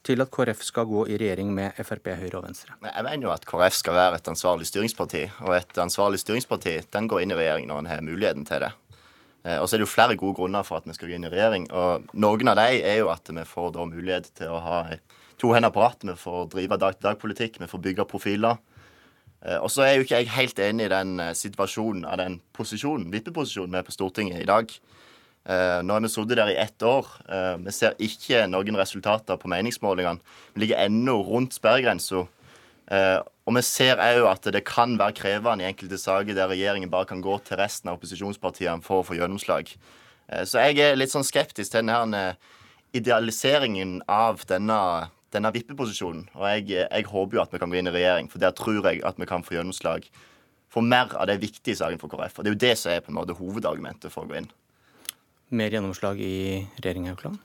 til at KrF skal gå i regjering med Frp, Høyre og Venstre? Jeg mener jo at KrF skal være et ansvarlig styringsparti. Og et ansvarlig styringsparti den går inn i regjering når en har muligheten til det. Eh, og så er det jo flere gode grunner for at vi skal gå inn i regjering. Og noen av dem er jo at vi får da mulighet til å ha to hender på rattet. Vi får drive dag-til-dag-politikk, vi får bygge profiler. Eh, og så er jo ikke jeg helt enig i den eh, situasjonen av den posisjonen, vippeposisjonen vi er på Stortinget i dag. Nå har vi sittet der i ett år. Vi ser ikke noen resultater på meningsmålingene. Vi ligger ennå rundt sperregrensa. Uh, og vi ser òg at det kan være krevende i enkelte saker der regjeringen bare kan gå til resten av opposisjonspartiene for å få gjennomslag. så jeg er litt sånn skeptisk til denne idealiseringen av denne, denne vippeposisjonen. Og jeg, jeg, håper jo at vi kan gå inn i regjering, for der tror jeg at vi kan få gjennomslag for mer av det viktige saken for KrF. Og det er jo det som er på en måte hovedargumentet for å gå inn mer gjennomslag i regjering Haukeland?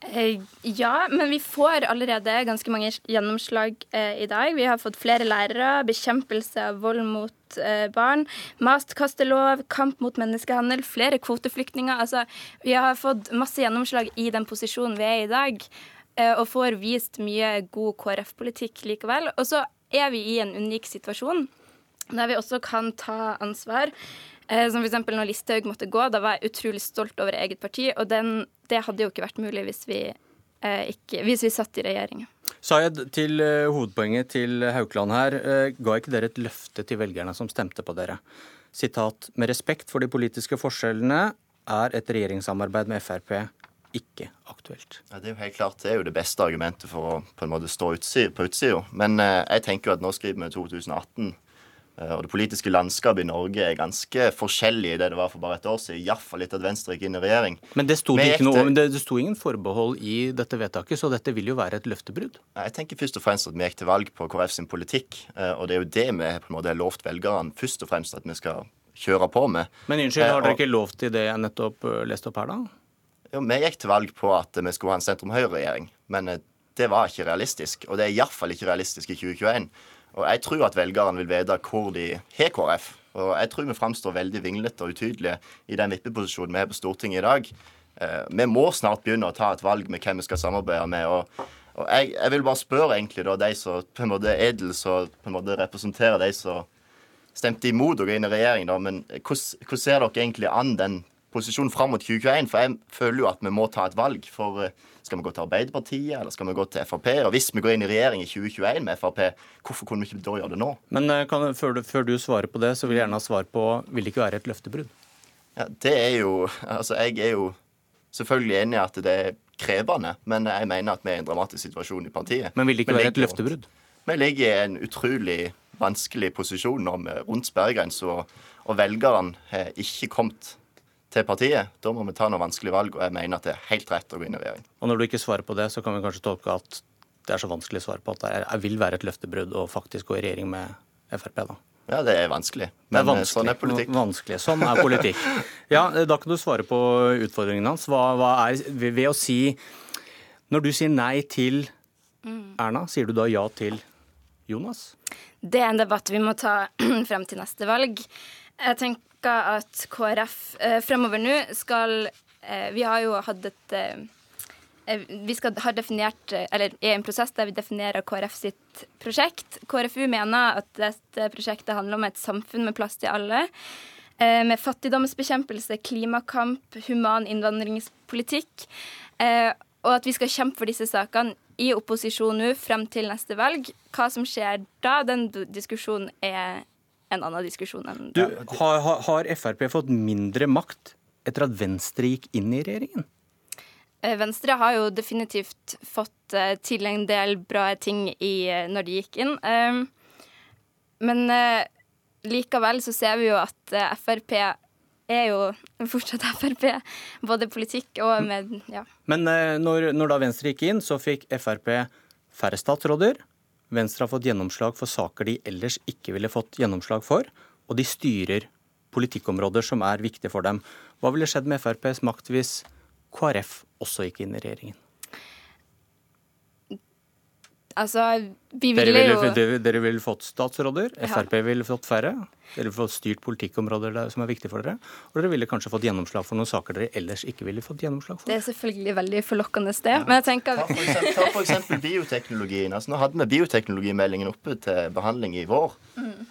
Eh, ja, men vi får allerede ganske mange gjennomslag eh, i dag. Vi har fått flere lærere, bekjempelse av vold mot eh, barn, mastkastelov, kamp mot menneskehandel, flere kvoteflyktninger. Altså, vi har fått masse gjennomslag i den posisjonen vi er i i dag, og får vist mye god KrF-politikk likevel. Og så er vi i en unik situasjon der vi også kan ta ansvar. Eh, som f.eks. når Listhaug måtte gå. Da var jeg utrolig stolt over eget parti. Og den, det hadde jo ikke vært mulig hvis vi, eh, ikke, hvis vi satt i regjering. Sayed, til uh, hovedpoenget til Haukeland her. Ga ikke dere et løfte til velgerne som stemte på dere? Sitat, med respekt for de politiske forskjellene er et regjeringssamarbeid med Frp ikke aktuelt. Ja, det er jo helt klart det er jo det beste argumentet for å på en måte stå utsida, på utsida. Men eh, jeg tenker jo at nå skriver vi 2018. Eh, og det politiske landskapet i Norge er ganske forskjellig i det det var for bare et år siden. Iallfall etter at Venstre gikk inn i regjering. Men det sto, det noe, det, det sto ingen forbehold i dette vedtaket, så dette vil jo være et løftebrudd? Jeg tenker først og fremst at vi gikk til valg på KrF sin politikk. Eh, og det er jo det vi på en måte har lovt velgerne først og fremst at vi skal kjøre på med. Men unnskyld, har dere eh, ikke lov til det jeg nettopp leste opp her, da? Jo, Vi gikk til valg på at vi skulle ha en sentrum-høyre-regjering. Men det var ikke realistisk. Og det er iallfall ikke realistisk i 2021. Og jeg tror at velgerne vil vite hvor de har KrF. Og jeg tror vi framstår veldig vinglete og utydelige i den vippeposisjonen vi er på Stortinget i dag. Eh, vi må snart begynne å ta et valg med hvem vi skal samarbeide med. og, og jeg, jeg, vil bare spørre egentlig da, de som på en måte er edel som på en måte representerer de som stemte imot å gå inn i regjering, men hvordan ser dere egentlig an den posisjonen fram mot 2021? For jeg føler jo at vi må ta et valg. for uh, skal vi gå til Arbeiderpartiet, eller skal vi gå til Frp? Og hvis vi går inn i regjering i 2021 med Frp, hvorfor kunne vi ikke da gjøre det nå? Men eh, kan, før, du, før, du, svarer på det, så vil jeg gjerne ha svar på vil det ikke være et løftebrudd? Ja, det er jo Altså, jeg er jo selvfølgelig enig i at det er krevende, men jeg mener at vi er i en dramatisk situasjon i partiet. Men vil det ikke være et løftebrudd? Vi ligger i en utrolig vanskelig posisjon nå med rundt sperregrensa, og, og velgerne har ikke kommet til partiet. Da må vi ta noen vanskelige valg, og jeg mener at det er helt rett å gå inn i regjering. Og når du ikke svarer på det, så kan vi kanskje tolke at det er så vanskelig å svare på at det er, vil være et løftebrudd å faktisk gå i regjering med Frp, da? Ja, det er vanskelig. Men det er vanskelig. Eh, sånn er politikk. Vanskelig. Sånn er politikk. Ja, da kan du svare på utfordringen hans. Hva, hva er ved å si Når du sier nei til Erna, sier du da ja til Jonas? Det er en debatt vi må ta frem til neste valg. Jeg tenker at KrF eh, fremover nå skal eh, Vi har jo hatt et eh, eh, vi skal ha definert, eh, eller er i en prosess der vi definerer KrF sitt prosjekt. KrFU mener at dette prosjektet handler om et samfunn med plass til alle. Eh, med fattigdomsbekjempelse, klimakamp, human innvandringspolitikk. Og at vi skal kjempe for disse sakene i opposisjon nå frem til neste valg. Hva som skjer da, den diskusjonen er en annen diskusjon enn du, har, har Frp fått mindre makt etter at Venstre gikk inn i regjeringen? Eh, Venstre har jo definitivt fått eh, til en del bra ting i, eh, når de gikk inn. Men likevel så ser vi jo at Frp er jo fortsatt Frp, både politikk og med ja. Men når, når da Venstre gikk inn, så fikk Frp færre statsråder, Venstre har fått gjennomslag for saker de ellers ikke ville fått gjennomslag for, og de styrer politikkområder som er viktige for dem. Hva ville skjedd med FrPs makt hvis KrF også gikk inn i regjeringen? Altså, vi Dere ville ville, jo dere, dere ville fått statsråder, Ja. Frp ville fått færre. Dere ville fått styrt politikkområder der, som er viktige for dere. Og dere ville kanskje fått gjennomslag for noen saker dere ellers ikke ville fått gjennomslag for. Det er selvfølgelig veldig forlokkende sted, men jeg tenker Ta for eksempel, ta for eksempel bioteknologien. Altså, nå hadde vi bioteknologimeldingen oppe til behandling i vår. Mm.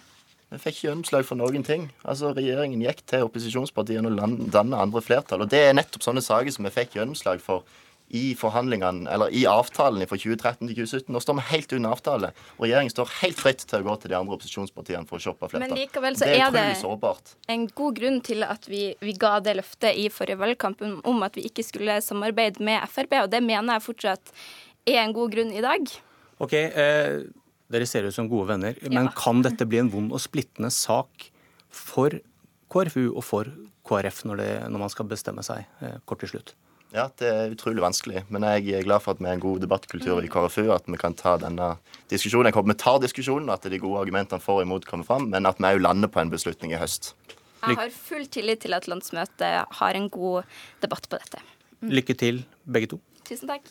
Vi fikk ikke gjennomslag for noen ting. Altså, Regjeringen gikk til opposisjonspartiene og dannet andre flertall. Og det er nettopp sånne saker som vi fikk gjennomslag for i forhandlingene, eller i avtalen fra 2013 til 2017. Nå står vi helt under avtale, og regjeringen står helt fritt til å gå til de andre opposisjonspartiene for å shoppe flertall. Men likevel så det er det sårbart. en god grunn til at vi, vi ga det løftet i forrige valgkamp om- at vi ikke skulle samarbeide med Frp, og det mener jeg fortsatt er en god grunn i dag. Ok, eh, Dere ser ut som gode venner, men kan dette bli en vond og splittende sak for KrFU og for KrF når, det, når man skal bestemme seg eh, kort til slutt? Ja, det er utrolig vanskelig. Men jeg er glad for at vi er en god debattkultur i KrFU. At vi kan ta denne diskusjonen. Jeg håper vi tar diskusjonen, at de gode argumentene for og imot kommer fram, men at vi òg lander på en beslutning i høst. Jeg har full tillit til at landsmøtet har en god debatt på dette. Lykke til, begge to. Tusen takk.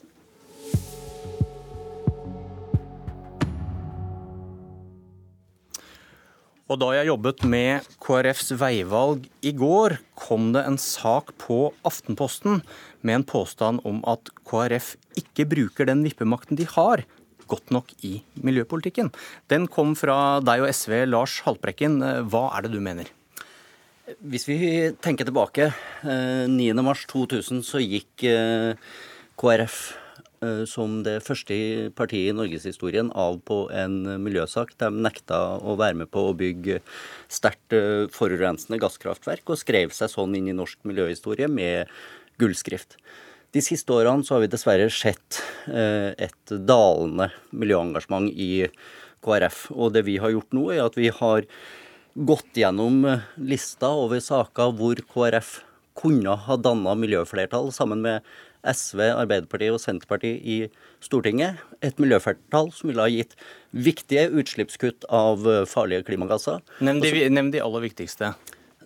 Og da jeg jobbet med KrFs veivalg i går, kom det en sak på Aftenposten med en påstand om at KrF ikke bruker den vippemakten de har, godt nok i miljøpolitikken. Den kom fra deg og SV, Lars Haltbrekken. Hva er det du mener? Hvis vi tenker tilbake, eh, 9.3.2000 så gikk eh, KrF eh, som det første partiet i norgeshistorien av på en miljøsak. De nekta å være med på å bygge sterkt eh, forurensende gasskraftverk, og skrev seg sånn inn i norsk miljøhistorie med gullskrift. De siste årene så har vi dessverre sett eh, et dalende miljøengasjement i KrF. Og det vi har gjort nå, er at vi har gått gjennom eh, lista over saker hvor KrF kunne ha danna miljøflertall sammen med SV, Arbeiderpartiet og Senterpartiet i Stortinget. Et miljøflertall som ville ha gitt viktige utslippskutt av eh, farlige klimagasser. Nevn de, nevn de aller viktigste.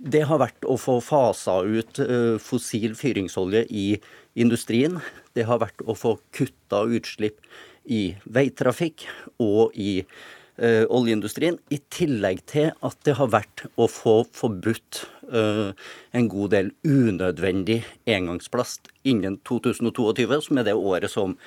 det har vært å få fasa ut eh, fossil fyringsolje i industrien. Det har vært å få kutta utslipp i veitrafikk og i eh, oljeindustrien. I tillegg til at det har vært å få forbudt eh, en god del unødvendig engangsplast innen 2022, som er det året som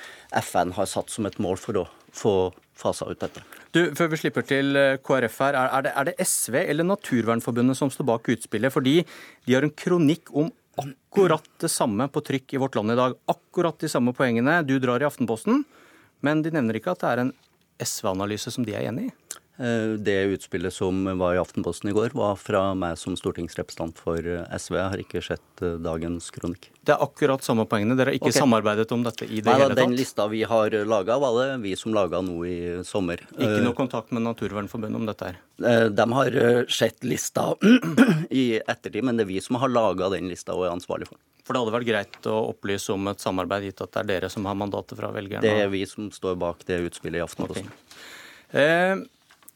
FN har satt som et mål for å få fasa ut dette. Du, Før vi slipper til eh, KrF her, er- det, er det SV eller Naturvernforbundet som står bak utspillet? Fordi de har en kronikk om akkurat det samme på trykk i Vårt Land i dag. Akkurat de samme poengene du drar i Aftenposten, men de nevner ikke at det er en SV-analyse som de er enig i. Eh, Det utspillet som var i Aftenposten i går, var fra meg som stortingsrepresentant for eh, SV. Jeg har ikke sett eh, dagens kronikk. Det er akkurat samme poengene. Dere har ikke okay. samarbeidet om dette i det Nei, hele tatt? Den lista vi har laga, var det vi som laga nå i sommer. Ikke noe kontakt med Naturvernforbundet om dette her? De har sett lista i ettertid, men det er vi som har laga den lista og er ansvarlig for den. For det hadde vært greit å opplyse om et samarbeid, gitt at det er dere som har mandatet fra velgerne? Det er vi som står bak det utspillet i Aftenposten. Eh,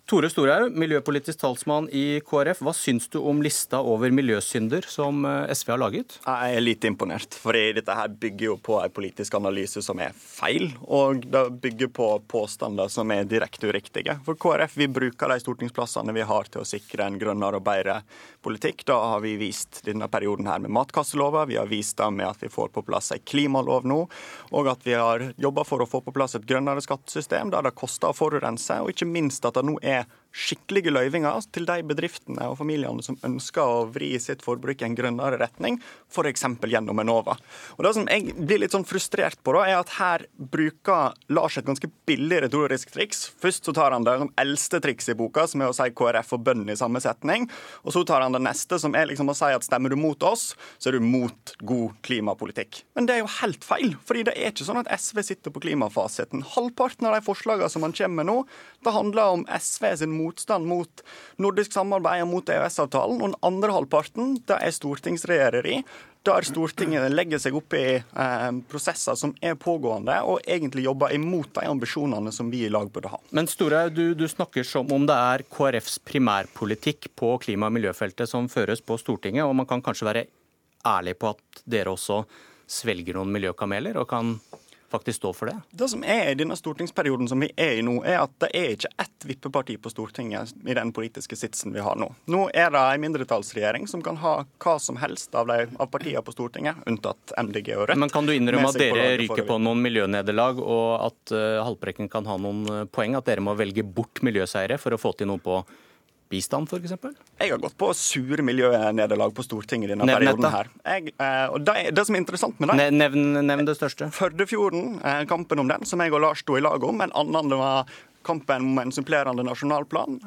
Tore Storhaug, miljøpolitisk talsmann i KrF. Hva syns du om lista over miljøsynder som eh, SV har laget? Jeg er litt imponert, For dette her bygger jo på en politisk analyse som er feil. Og det bygger på påstander som er direkte uriktige. For KrF vi bruker de stortingsplassene vi har til å sikre en grønnere og bedre politikk. Da har vi vist denne perioden her med matkastelova, vi har vist det med at vi får på plass en klimalov nå, og at vi har jobba for å få på plass et grønnere skattesystem der det koster å forurense, og ikke minst at det nå er med skikkelige løyvinger til de bedriftene og familiene som ønsker å vri sitt forbruk i en grønnere retning, f.eks. gjennom Enova. Og Det som jeg blir litt sånn frustrert på, da, er at her bruker Lars et ganske billig retorisk triks. Først så tar han det eldste trikset i boka, som er å si KrF og bøndene i samme setning. Og så tar han det neste, som er liksom å si at stemmer du mot oss, så er du mot god klimapolitikk. Men det er jo helt feil, fordi det er ikke sånn at SV sitter på klimafasiten. Halvparten av de forslagene som han kommer med nå, det handler om SV sin motstand mot nordisk samarbeid og mot EØS-avtalen. Og den andre halvparten, det er stortingsregjereri. Der Stortinget legger seg opp i eh, prosesser som er pågående, og egentlig jobber imot de ambisjonene som vi i lag burde ha. Men Storhaug, du, du snakker som om det er KrFs primærpolitikk på klima- og miljøfeltet som føres på Stortinget, og man kan kanskje være ærlig på at dere også svelger noen miljøkameler og kan faktisk stå for det? Det som er i denne stortingsperioden som vi er i nå, er at det er ikke ett vippeparti på Stortinget i den politiske sitsen vi har nå. Nå er det en mindretallsregjering som kan ha hva som helst av, de, av partiene på Stortinget, unntatt MDG og Rødt. Men Kan du innrømme at dere ryker på noen miljønederlag, og at uh, Haltbrekken kan ha noen eh, poeng? At dere må velge bort miljøseire for å få til noe på bistand, f.eks.? Jeg har gått på sure miljønederlag på Stortinget denne nevn perioden. her. Jeg, eh, og det, det, som er interessant med det Nevn, nevn det største. Førdefjorden, eh, kampen om den, som jeg og Lars sto i lag om. En annen var kampen om en supplerende nasjonalplan.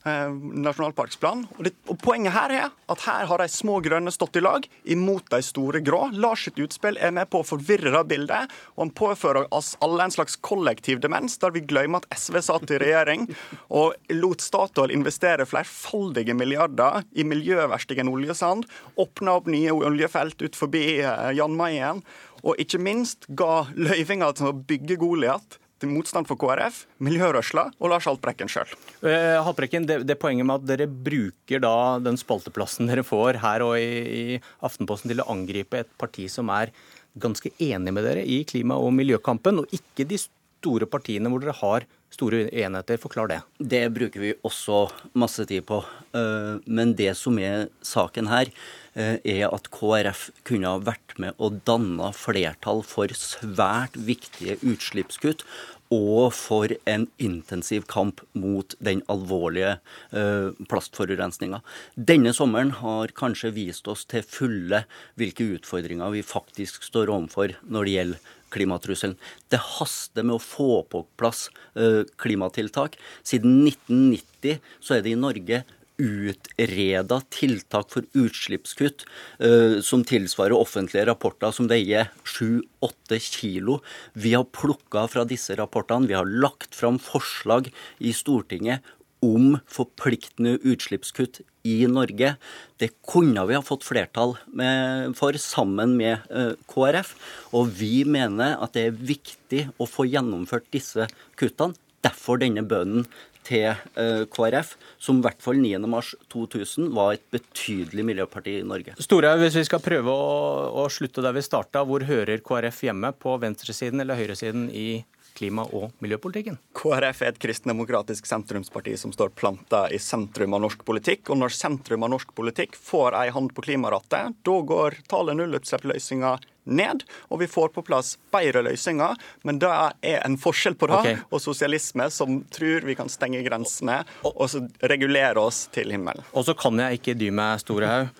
Eh, nasjonalparksplan. Og, det, og, Poenget her er at her har de små grønne stått i lag imot de store grå. Lars sitt utspill er med på å forvirre det bildet, og han påfører oss alle en slags kollektiv demens, der vi glemmer at SV satt i regjering og lot Statoil investere flerfoldige milliarder i miljøverstigen oljesand, åpna opp nye oljefelt ut forbi eh, Jan Mayen, og ikke minst ga løyvinger til å bygge Goliat til motstand for KrF, miljørørsla og Lars Haltbrekken sjøl. Eh, Haltbrekken, det, det, poenget med at dere bruker da den spalteplassen dere får her og i, i Aftenposten til å angripe et parti som er ganske enig med dere i klima- og miljøkampen, og ikke de store partiene hvor dere har store enheter. Forklar det. Det bruker vi også masse tid på. Eh, men det som er saken her, er at KrF kunne ha vært med og danna flertall for svært viktige utslippskutt og for en intensiv kamp mot den alvorlige uh, plastforurensninga. Denne sommeren har kanskje vist oss til fulle hvilke utfordringer vi faktisk står overfor når det gjelder klimatrusselen. Det haster med å få på plass uh, klimatiltak. Siden 1990 så er det i Norge utreda tiltak for utslippskutt uh, som tilsvarer offentlige rapporter som veier 7-8 kilo. Vi har plukka fra disse rapportene. Vi har lagt fram forslag i Stortinget om forpliktende utslippskutt i Norge. Det kunne vi ha fått flertall med, for sammen med uh, eh, KrF. Og vi mener at det er viktig å få gjennomført disse kuttene. Derfor denne bønnen til uh, KrF, som i hvert fall 9.3.2000 var et betydelig miljøparti i Norge. Storhaug, hvis vi skal prøve å, å slutte der vi starta, hvor hører KrF hjemme? På venstresiden eller høyresiden i klima- og miljøpolitikken? KrF er et kristendemokratisk sentrumsparti som står planta i sentrum av norsk politikk. Og når sentrum av norsk politikk får ei hand på klimarattet, da går tallet nullutslippsløsninger ned, og vi får på plass bedre løsninger. Men det er en forskjell på det okay. og sosialisme, som tror vi kan stenge grensene og så regulere oss til himmelen. Og så kan jeg ikke dy meg, Storehaug.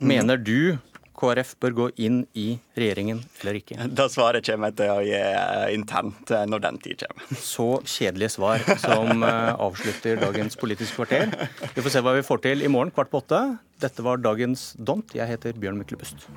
Mener du KrF bør gå inn i regjeringen eller ikke? Da svaret kommer jeg til å gi eh, internt eh, når den tid kommer. Så kjedelige svar som eh, avslutter dagens Politisk kvarter. Vi får se hva vi får til i morgen kvart på åtte. Dette var dagens Dont. Jeg heter Bjørn Myklebust.